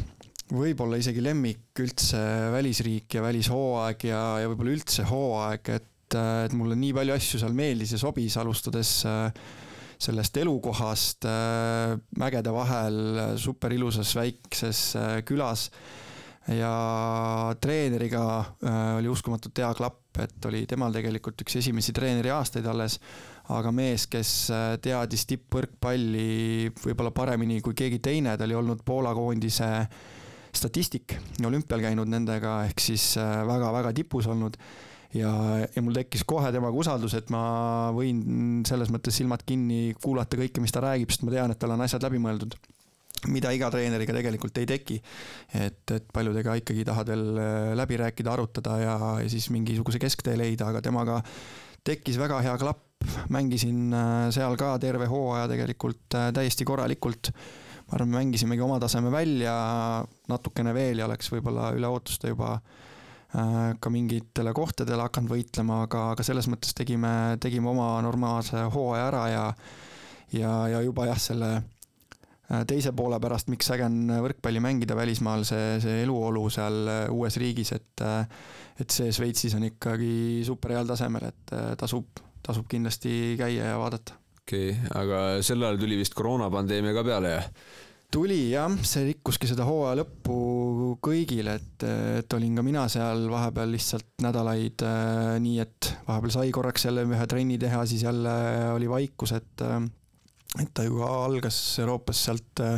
võib-olla isegi lemmik üldse välisriik ja välishooaeg ja, ja võib-olla üldse hooaeg, et et mulle nii palju asju seal meeldis ja sobis, alustades äh, sellest elukohast äh, mägede vahel super ilusas väikses äh, külas. Ja treeneriga äh, oli uskumatult hea klapp, et oli temal tegelikult üks esimesi treeneri aastaid alles, aga mees, kes teadis tippvõrkpalli võib-olla paremini kui keegi teine, ta oli olnud Poola koondise statistik, olümpial käinud nendega, ehk siis väga-väga tipus olnud ja, ja mul tekkis kohe temaga usaldus, et ma võin selles mõttes silmad kinni kuulata kõike, mis ta räägib, sest ma tean, et tal on asjad läbi mõeldud mida iga treeneriga tegelikult ei teki. et, et paljudega ikkagi tahad veel äh, läbi rääkida, arutada ja, ja siis mingisuguse kesktee leida, aga temaga tekkis väga hea klapp, mängisin äh, seal ka terve hooaja tegelikult äh, täiesti korralikult. ma arvan, mängisimegi oma taseme välja natukene veel ja oleks võib-olla üle ootuste juba äh, ka mingitele kohtadele hakanud võitlema, aga, aga selles mõttes tegime, tegime oma normaalse hooaja ära ja ja, ja juba jah, selle äh, teise poole pärast, miks äge on võrkpalli mängida välismaal, see, see eluolu seal äh, uues riigis, et et see Šveitsis on ikkagi super heal tasemel, et tasub, tasub kindlasti käia ja vaadata. okei okay,, aga sel ajal tuli vist koroonapandeemia ka peale, jah? Tuli jah, see rikkuski seda hooaja lõppu kõigile, et, et olin ka mina seal vahepeal lihtsalt nädalaid äh, nii, et vahepeal sai korraks jälle ühe trenni teha, siis jälle oli vaikus, et äh, et ta ju algas Euroopas sealt äh,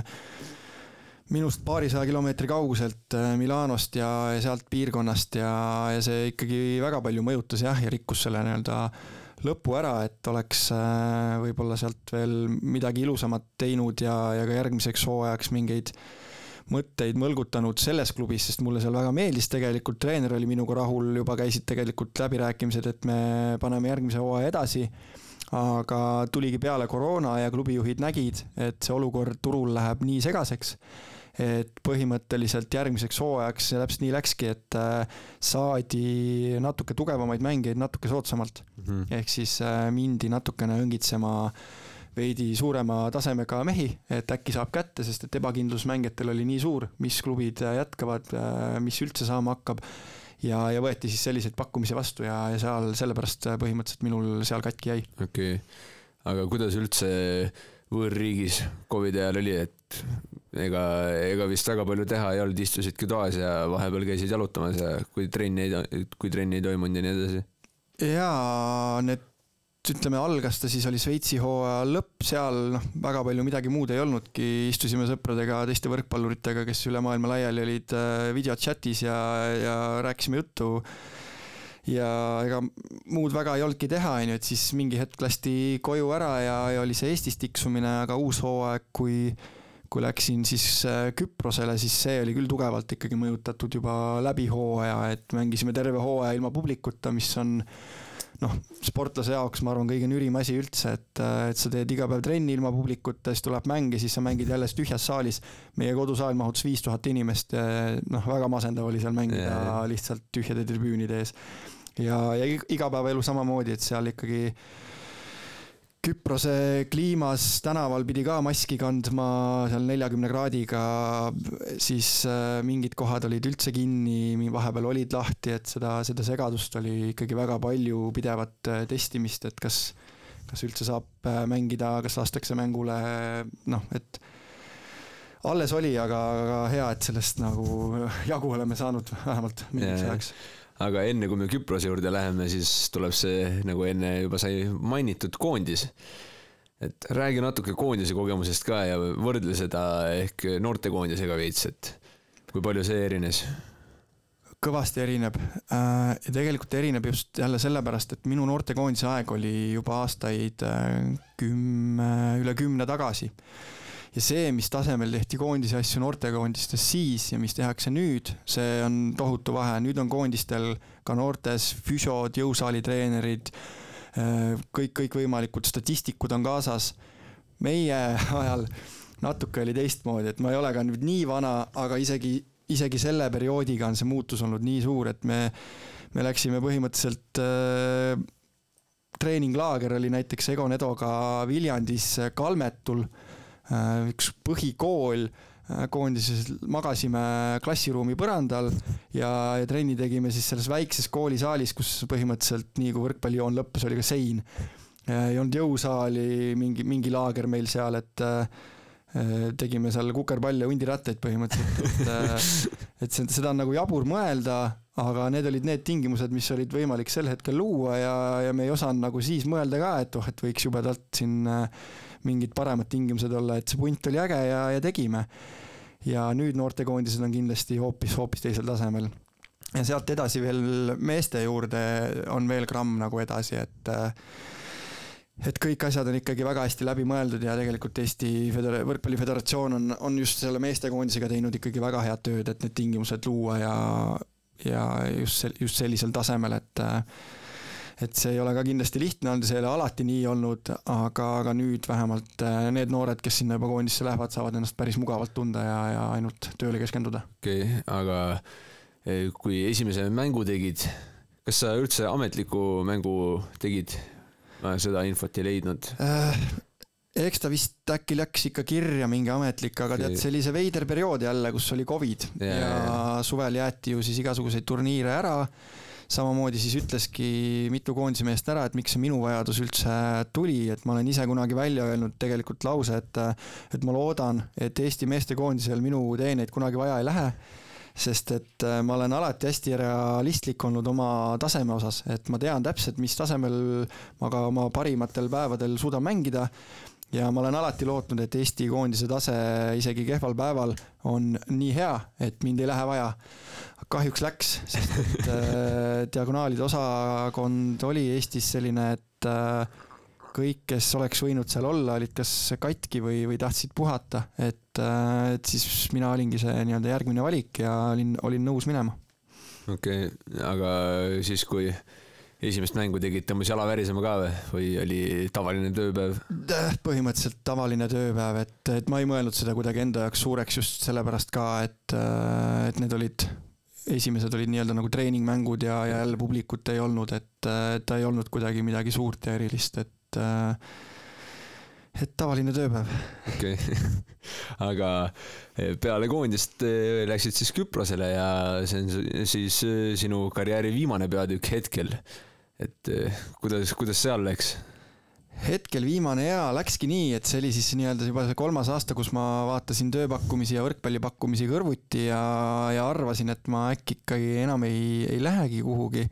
minust paarisaja kilomeetri kauguselt äh, Milanost ja, ja sealt piirkonnast ja, ja see ikkagi väga palju mõjutas jah, ja rikkus selle nii-öelda äh, lõpu ära, et oleks äh, võib-olla sealt veel midagi ilusamat teinud ja, ja ka järgmiseks hooajaks mingeid mõtteid mõlgutanud selles klubis, sest mulle seal väga meeldis tegelikult, treener oli minuga rahul, juba käisid tegelikult läbirääkimised, et me paneme järgmise hooaja edasi. aga tuligi peale koroona ja klubijuhid nägid, et see olukord turul läheb nii segaseks et põhimõtteliselt järgmiseks hooajaks ja täpselt nii läkski, et äh, saadi natuke tugevamaid mängijaid natuke soodsamalt mm. -hmm. ehk siis äh, mindi natukene õngitsema veidi suurema tasemega mehi, et äkki saab kätte, sest et ebakindlus mängijatel oli nii suur, mis klubid äh, jätkavad, mis üldse saama hakkab ja, ja võeti siis selliseid pakkumisi vastu ja, ja seal sellepärast põhimõtteliselt minul seal katki jäi. okei okay., aga kuidas üldse võõrriigis Covidi ajal oli, et ega, ega vist väga palju teha ei olnud, istusidki toas ja vahepeal käisid jalutamas ja kui trenni ei, kui trenni ei toimunud ja nii edasi? jaa, need ütleme, algas ta siis oli Šveitsi hooaja lõpp, seal noh, väga palju midagi muud ei olnudki, istusime sõpradega, teiste võrkpalluritega, kes üle maailma laiali olid äh, videochatis ja, ja rääkisime juttu. ja ega muud väga ei olnudki teha, onju, et siis mingi hetk lasti koju ära ja, ja oli see Eestis tiksumine, aga uus hooaeg, kui kui läksin siis äh, Küprosele, siis see oli küll tugevalt ikkagi mõjutatud juba läbi hooaja, et mängisime terve hooaja ilma publikuta, mis on noh, sportlase jaoks ma arvan, kõige nürim asi üldse, et, et sa teed iga päev trenni ilma publikuta, siis tuleb mäng ja siis sa mängid jälle tühjas saalis. meie kodusaal mahutas viis tuhat inimest, noh, väga masendav oli seal mängida yeah. lihtsalt tühjade tribüünide ees. ja, ja igapäevaelu samamoodi, et seal ikkagi Küprose kliimas tänaval pidi ka maski kandma seal neljakümne kraadiga, siis äh, mingid kohad olid üldse kinni, vahepeal olid lahti, et seda, seda segadust oli ikkagi väga palju, pidevat äh, testimist, et kas, kas üldse saab äh, mängida, kas lastakse mängule, noh, et alles oli, aga, aga hea, et sellest nagu jagu oleme saanud vähemalt mingiks ajaks aga enne kui me Küprose juurde läheme, siis tuleb see, nagu enne juba sai mainitud, koondis. et räägi natuke koondise kogemusest ka ja võrdle seda ehk noortekoondisega veits, et kui palju see erines? kõvasti erineb äh, ja tegelikult erineb just jälle sellepärast, et minu noortekoondise aeg oli juba aastaid äh, kümme, üle kümne tagasi ja see, mis tasemel tehti koondise asju noortekoondistes siis ja mis tehakse nüüd, see on tohutu vahe, nüüd on koondistel ka noortes füsiod, jõusaalitreenerid, äh, kõik, kõikvõimalikud statistikud on kaasas. meie [LAUGHS] ajal natuke oli teistmoodi, et ma ei ole ka nüüd nii vana, aga isegi, isegi selle perioodiga on see muutus olnud nii suur, et me, me läksime põhimõtteliselt äh, treeninglaager oli näiteks Egon Edoga Viljandis Kalmetul Äh, üks põhikool äh, koondises magasime klassiruumi põrandal ja, ja trenni tegime siis selles väikses koolisaalis, kus põhimõtteliselt nii kui võrkpallijoon lõppes, oli ka sein. Äh, ei olnud jõusaali, mingi, mingi laager meil seal, et tegime seal kukerpalle, hundirattaid põhimõtteliselt, et, [LAUGHS] et seda on nagu jabur mõelda, aga need olid need tingimused, mis olid võimalik sel hetkel luua ja, ja me ei osanud nagu siis mõelda ka, et oh, et võiks jubedalt siin mingid paremad tingimused olla, et see punt oli äge ja, ja tegime. ja nüüd noortekoondised on kindlasti hoopis, hoopis teisel tasemel. ja sealt edasi veel meeste juurde on veel gramm nagu edasi, et et kõik asjad on ikkagi väga hästi läbi mõeldud ja tegelikult Eesti Föder-, võrkpalliföderatsioon on, on just selle meestekoondisega teinud ikkagi väga head tööd, et need tingimused luua ja, ja just, just sellisel tasemel, et et see ei ole ka kindlasti lihtne olnud ja see ei ole alati nii olnud, aga, aga nüüd vähemalt äh, need noored, kes sinna juba koondisse lähevad, saavad ennast päris mugavalt tunda ja, ja ainult tööle keskenduda. okei okay,, aga eh, kui esimese mängu tegid, kas sa üldse ametliku mängu tegid? ma seda infot ei leidnud. Äh, eks ta vist äkki läks ikka kirja mingi ametlik, aga tead, see oli see veider periood jälle, kus oli Covid. Ja, ja suvel jäeti ju siis igasuguseid turniire ära samamoodi siis ütleski mitu koondise meest ära, et miks see minu vajadus üldse tuli, et ma olen ise kunagi välja öelnud tegelikult lause, et et ma loodan, et Eesti meestekoondisel minu teeneid kunagi vaja ei lähe sest et äh, ma olen alati hästi realistlik olnud oma taseme osas, et ma tean täpselt, mis tasemel ma ka oma parimatel päevadel suudan mängida ja ma olen alati lootnud, et Eesti koondise tase isegi kehval päeval on nii hea, et mind ei lähe vaja. Kahjuks läks, sest et äh, [LAUGHS] diagonaalide osakond oli Eestis selline, et äh, kõik, kes oleks võinud seal olla, olid kas katki või, või tahtsid puhata, et äh,, et siis mina olingi see nii-öelda järgmine valik ja olin, olin nõus minema. okei okay,, aga siis, kui esimest mängu tegid, tõmbas jala värisema ka või, või oli tavaline tööpäev? põhimõtteliselt tavaline tööpäev, et, et ma ei mõelnud seda kuidagi enda jaoks suureks just sellepärast ka, et, et need olid, esimesed olid nii-öelda nagu treeningmängud ja, ja jälle publikut ei olnud, et, ta ei olnud kuidagi midagi suurt ja erilist, et et tavaline tööpäev. okei okay. [LAUGHS] aga eh, peale koondist eh, läksid siis Küprosele ja see on siis eh, sinu karjääri viimane peatükk hetkel. et kuidas, kuidas seal läks? Hetkel viimane jaa läkski nii, et see oli siis nii-öelda juba see kolmas aasta, kus ma vaatasin tööpakkumisi ja võrkpallipakkumisi kõrvuti ja, ja arvasin, et ma äkki ikkagi enam ei, ei lähegi kuhugi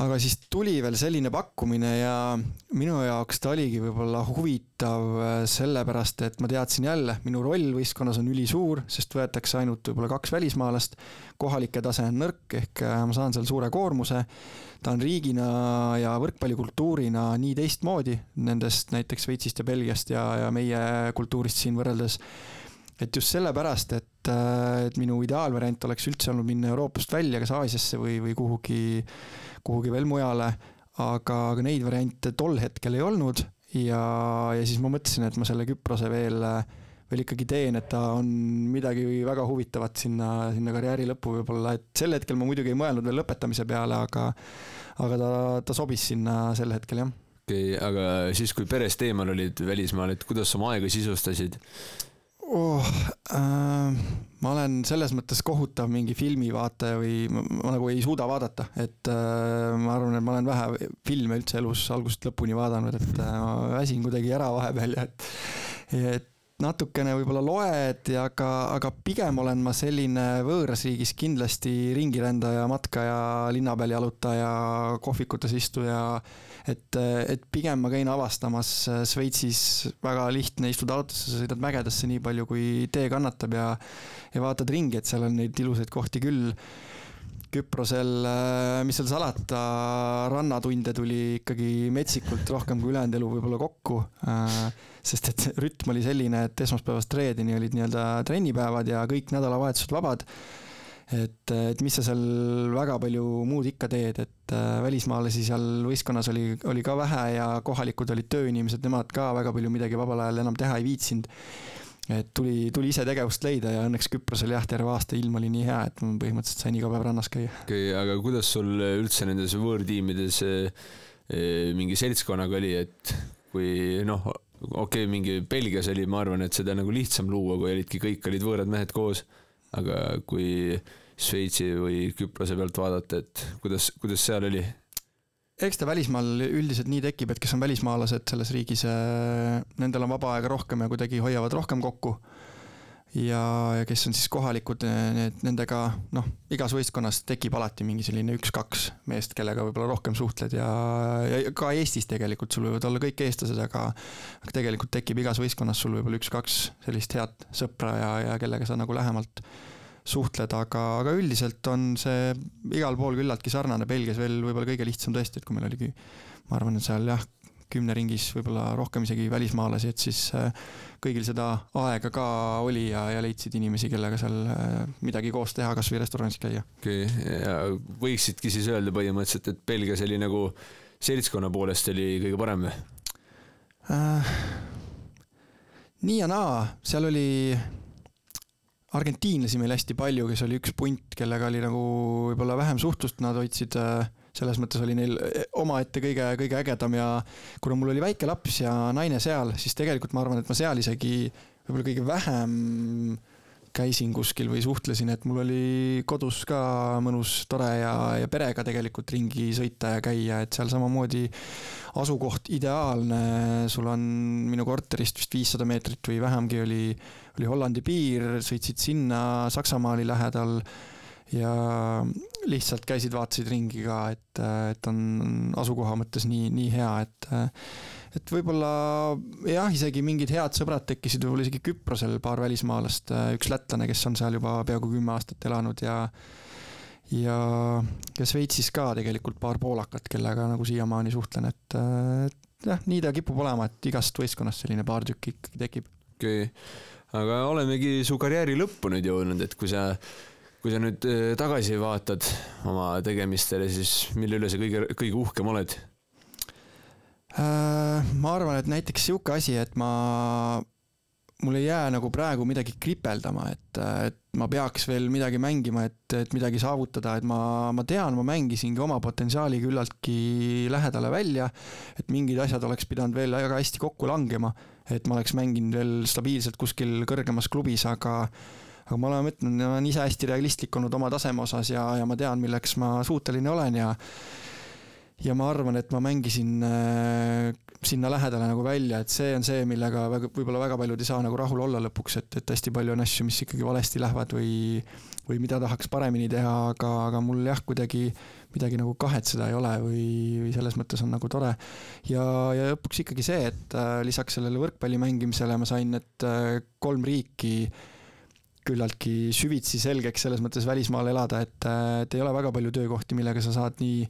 aga siis tuli veel selline pakkumine ja minu jaoks ta oligi võib-olla huvitav äh, sellepärast, et ma teadsin jälle, minu roll võistkonnas on ülisuur, sest võetakse ainult võib-olla kaks välismaalast. kohalike tase on nõrk, ehk äh, ma saan seal suure koormuse. ta on riigina ja võrkpallikultuurina nii teistmoodi nendest näiteks Šveitsist ja Belgiast ja, ja meie kultuurist siin võrreldes et just sellepärast, et, äh, et minu ideaalvariant oleks üldse olnud minna Euroopast välja, kas Aasiasse või, või kuhugi, kuhugi veel mujale, aga, aga neid variante tol hetkel ei olnud ja, ja siis ma mõtlesin, et ma selle Küprose veel, veel ikkagi teen, et ta on midagi väga huvitavat sinna, sinna karjääri lõppu võib-olla, et sel hetkel ma muidugi ei mõelnud veel lõpetamise peale, aga aga ta, ta sobis sinna sel hetkel, jah okei okay,, aga siis, kui perest eemal olid välismaal, et kuidas sa oma aega sisustasid? Oh,? Äh, ma olen selles mõttes kohutav mingi filmivaataja või ma, ma nagu ei suuda vaadata, et äh, ma arvan, et ma olen vähe filme üldse elus algusest lõpuni vaadanud, et äh, ma väsin kuidagi ära vahepeal ja et, et natukene võib-olla loed, aga, aga pigem olen ma selline võõras riigis kindlasti ringirändaja, matkaja, linna peal jalutaja, kohvikutes istuja et, et pigem ma käin avastamas Šveitsis, väga lihtne, istud autosse, sõidad mägedesse nii palju, kui tee kannatab ja, ja vaatad ringi, et seal on neid ilusaid kohti küll. Küprosel, äh, mis seal salata, rannatunde tuli ikkagi metsikult rohkem kui ülejäänud elu võib-olla kokku. Äh, sest et rütm oli selline, et esmaspäevast reedeni olid nii-öelda trennipäevad ja kõik nädalavahetused vabad et, et mis sa seal väga palju muud ikka teed, et äh, välismaalasi seal võistkonnas oli, oli ka vähe ja kohalikud olid tööinimesed, nemad ka väga palju midagi vabal ajal enam teha ei viitsinud. Et tuli, tuli ise tegevust leida ja õnneks Küprosel jah, terve aasta ilm oli nii hea, et ma põhimõtteliselt sain iga päev rannas käia. okei okay,, aga kuidas sul üldse nendes võõrtiimides eh, mingi seltskonnaga oli, et kui noh, okei okay,, mingi Belgias oli, ma arvan, et seda nagu lihtsam luua, kui olidki kõik olid võõrad mehed koos, aga kui Šveitsi või Küprose pealt vaadata, et kuidas, kuidas seal oli? Eks ta välismaal üldiselt nii tekib, et kes on välismaalased selles riigis, äh, nendel on vaba aega rohkem ja kuidagi hoiavad rohkem kokku. ja, ja kes on siis kohalikud, äh, need, nendega noh, igas võistkonnas tekib alati mingi selline üks-kaks meest, kellega võib-olla rohkem suhtled ja, ja ka Eestis tegelikult sul võivad olla kõik eestlased, aga aga tegelikult tekib igas võistkonnas sul võib-olla üks-kaks sellist head sõpra ja, ja kellega sa nagu lähemalt suhtled, aga, aga üldiselt on see igal pool küllaltki sarnane, Belgias veel võib-olla kõige lihtsam tõesti, et kui meil oligi, ma arvan, et seal jah, kümne ringis võib-olla rohkem isegi välismaalasi, et siis äh, kõigil seda aega ka oli ja, ja leidsid inimesi, kellega seal äh, midagi koos teha, kasvõi restoranis käia. okei okay., ja võiksidki siis öelda põhimõtteliselt, et Belgias oli nagu seltskonna poolest oli kõige parem või äh,? nii ja naa, seal oli argentiinlasi meil hästi palju, kes oli üks punt, kellega oli nagu võib-olla vähem suhtlust, nad hoidsid, äh, selles mõttes oli neil äh, omaette kõige, kõige ägedam ja kuna mul oli väike laps ja naine seal, siis tegelikult ma arvan, et ma seal isegi võib-olla kõige vähem käisin kuskil või suhtlesin, et mul oli kodus ka mõnus, tore ja, ja perega tegelikult ringi sõita ja käia, et seal samamoodi asukoht ideaalne, sul on minu korterist vist viissada meetrit või vähemgi oli oli Hollandi piir, sõitsid sinna, Saksamaa oli lähedal ja lihtsalt käisid, vaatasid ringi ka, et, et on asukoha mõttes nii, nii hea, et et võib-olla jah, isegi mingid head sõbrad tekkisid võib-olla isegi Küprosel, paar välismaalast, üks lätlane, kes on seal juba peaaegu kümme aastat elanud ja ja, ja Šveitsis ka tegelikult paar poolakat, kellega nagu siiamaani suhtlen, et, et jah, nii ta kipub olema, et igast võistkonnast selline paar tükki ikkagi tekib. okei okay aga olemegi su karjääri lõppu nüüd jõudnud, et kui sa, kui sa nüüd äh, tagasi vaatad oma tegemistele, siis mille üle sa kõige, kõige uhkem oled? Äh, ma arvan, et näiteks sihuke asi, et ma, mul ei jää nagu praegu midagi kripeldama, et, et ma peaks veel midagi mängima, et, et midagi saavutada, et ma, ma tean, ma mängisingi oma potentsiaali küllaltki lähedale välja, et mingid asjad oleks pidanud veel väga hästi kokku langema, et ma oleks mänginud veel stabiilselt kuskil kõrgemas klubis, aga aga ma olen mõtelnud, olen ise hästi realistlik olnud oma taseme osas ja, ja ma tean, milleks ma suuteline olen ja ja ma arvan, et ma mängisin äh, sinna lähedale nagu välja, et see on see, millega väga, võib-olla väga paljud ei saa nagu rahul olla lõpuks, et, et hästi palju on asju, mis ikkagi valesti lähevad või, või mida tahaks paremini teha, aga, aga mul jah, kuidagi midagi nagu kahetseda ei ole või, või selles mõttes on nagu tore. ja, ja lõpuks ikkagi see, et äh, lisaks sellele võrkpalli mängimisele ma sain need äh, kolm riiki küllaltki süvitsi selgeks selles mõttes välismaal elada, et, et ei ole väga palju töökohti, millega sa saad nii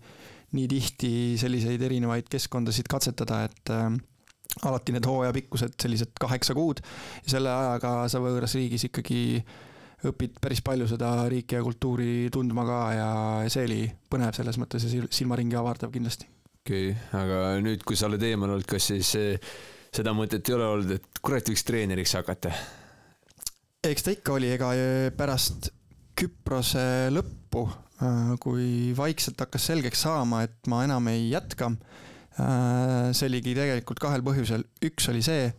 nii tihti selliseid erinevaid keskkondasid katsetada, et äh, alati need hooajapikkused sellised kaheksa kuud ja selle ajaga sa võõras riigis ikkagi õpid päris palju seda riiki ja kultuuri tundma ka ja see oli põnev selles mõttes ja silmaringi avardav kindlasti. okei okay,, aga nüüd, kui sa oled eemal olnud, kas siis eh, seda mõtet ei ole olnud, et kurat, võiks treeneriks hakata? eks ta ikka oli, ega pärast Küprose lõppu Äh, kui vaikselt hakkas selgeks saama, et ma enam ei jätka. Äh, see oligi tegelikult kahel põhjusel, üks oli see,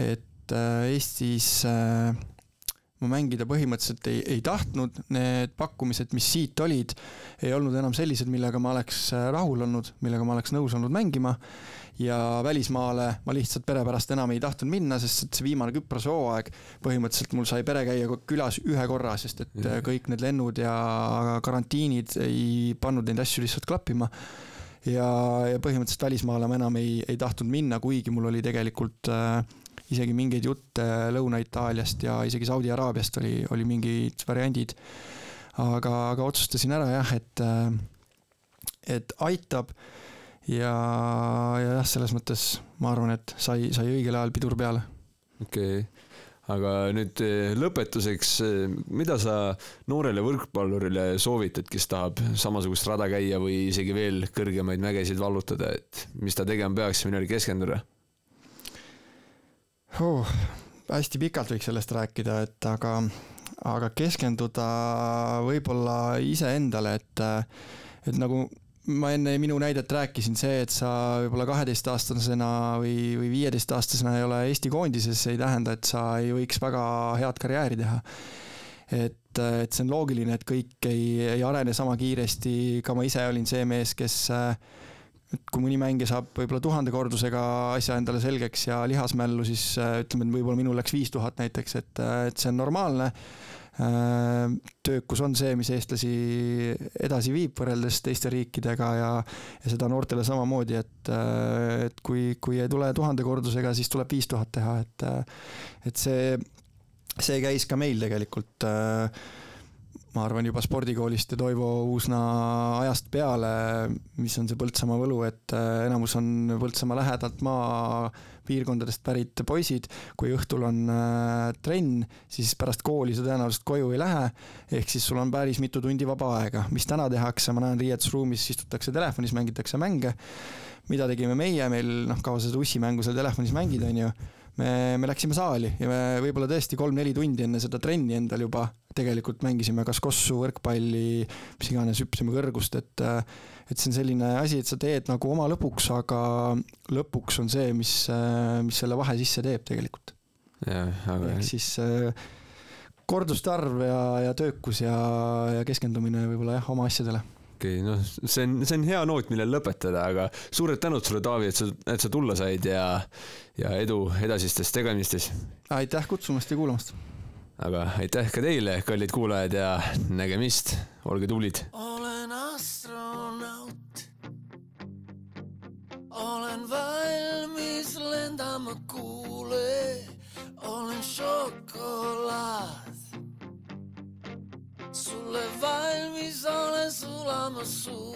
et äh, Eestis ma mängida põhimõtteliselt ei, ei tahtnud, need pakkumised, mis siit olid, ei olnud enam sellised, millega ma oleks rahul olnud, millega ma oleks nõus olnud mängima ja välismaale ma lihtsalt pere pärast enam ei tahtnud minna, sest et see viimane Küprose hooaeg, põhimõtteliselt mul sai pere käia külas ühe korra, sest et mm. kõik need lennud ja karantiinid ei pannud neid asju lihtsalt klappima. ja, ja põhimõtteliselt välismaale ma enam ei, ei tahtnud minna, kuigi mul oli tegelikult äh, isegi mingeid jutte Lõuna-Itaaliast ja isegi Saudi Araabiast oli, oli mingid variandid. aga, aga otsustasin ära jah, et, äh, et aitab ja, ja jah, selles mõttes ma arvan, et sai, sai õigel ajal pidur peale. okei okay aga nüüd eh, lõpetuseks, eh, mida sa noorele võrkpallurile soovitad, kes tahab samasugust rada käia või isegi veel kõrgemaid mägesid vallutada, et mis ta tegema peaks millele keskenduda oh,? hästi pikalt võiks sellest rääkida, et aga, aga keskenduda võib-olla iseendale, et, et nagu ma enne minu näidet rääkisin, see, et sa võib-olla kaheteistaastasena või, või viieteistaastasena ei ole Eesti koondises, ei tähenda, et sa ei võiks väga head karjääri teha. et, et see on loogiline, et kõik ei, ei arene sama kiiresti, ka ma ise olin see mees, kes et kui mõni mängija saab võib-olla tuhande kordusega asja endale selgeks ja lihasmällu, siis ütleme, et võib-olla minul läks viis tuhat näiteks, et, et see on normaalne. Äh, töökus on see, mis eestlasi edasi viib võrreldes teiste riikidega ja, ja seda noortele samamoodi, et, äh, et kui, kui ei tule tuhande kordusega, siis tuleb viis tuhat teha, et, äh, et see, see käis ka meil tegelikult ma arvan juba spordikoolist ja Toivo Uusna ajast peale, mis on see Põltsamaa võlu, et enamus on Põltsamaa lähedalt maa piirkondadest pärit poisid, kui õhtul on äh, trenn, siis pärast kooli sa tõenäoliselt koju ei lähe, ehk siis sul on päris mitu tundi vaba aega. mis täna tehakse, ma näen riietusruumis istutakse telefonis, mängitakse mänge, mida tegime meie, meil noh, kaua sa seda ussimängu seal telefonis mängid, on ju me, me läksime saali ja me võib-olla tõesti kolm-neli tundi enne seda trenni endal juba tegelikult mängisime kas kossu, võrkpalli, mis iganes, hüppasime kõrgust, et et see on selline asi, et sa teed nagu oma lõbuks, aga lõpuks on see, mis, mis selle vahe sisse teeb tegelikult. aga ehk siis korduste arv ja, ja töökus ja, ja keskendumine võib-olla jah, oma asjadele okei okay,, noh, see on, see on hea noot, millel lõpetada, aga suured tänud sulle, Taavi, et sa, et sa tulla said ja, ja edu edasistes tegemistes. aitäh kutsumast ja kuulamast. aga aitäh ka teile, kallid kuulajad ja nägemist, olge tublid. olen astronaut. olen valmis lendama kuule, olen šokolaad I'm a soul.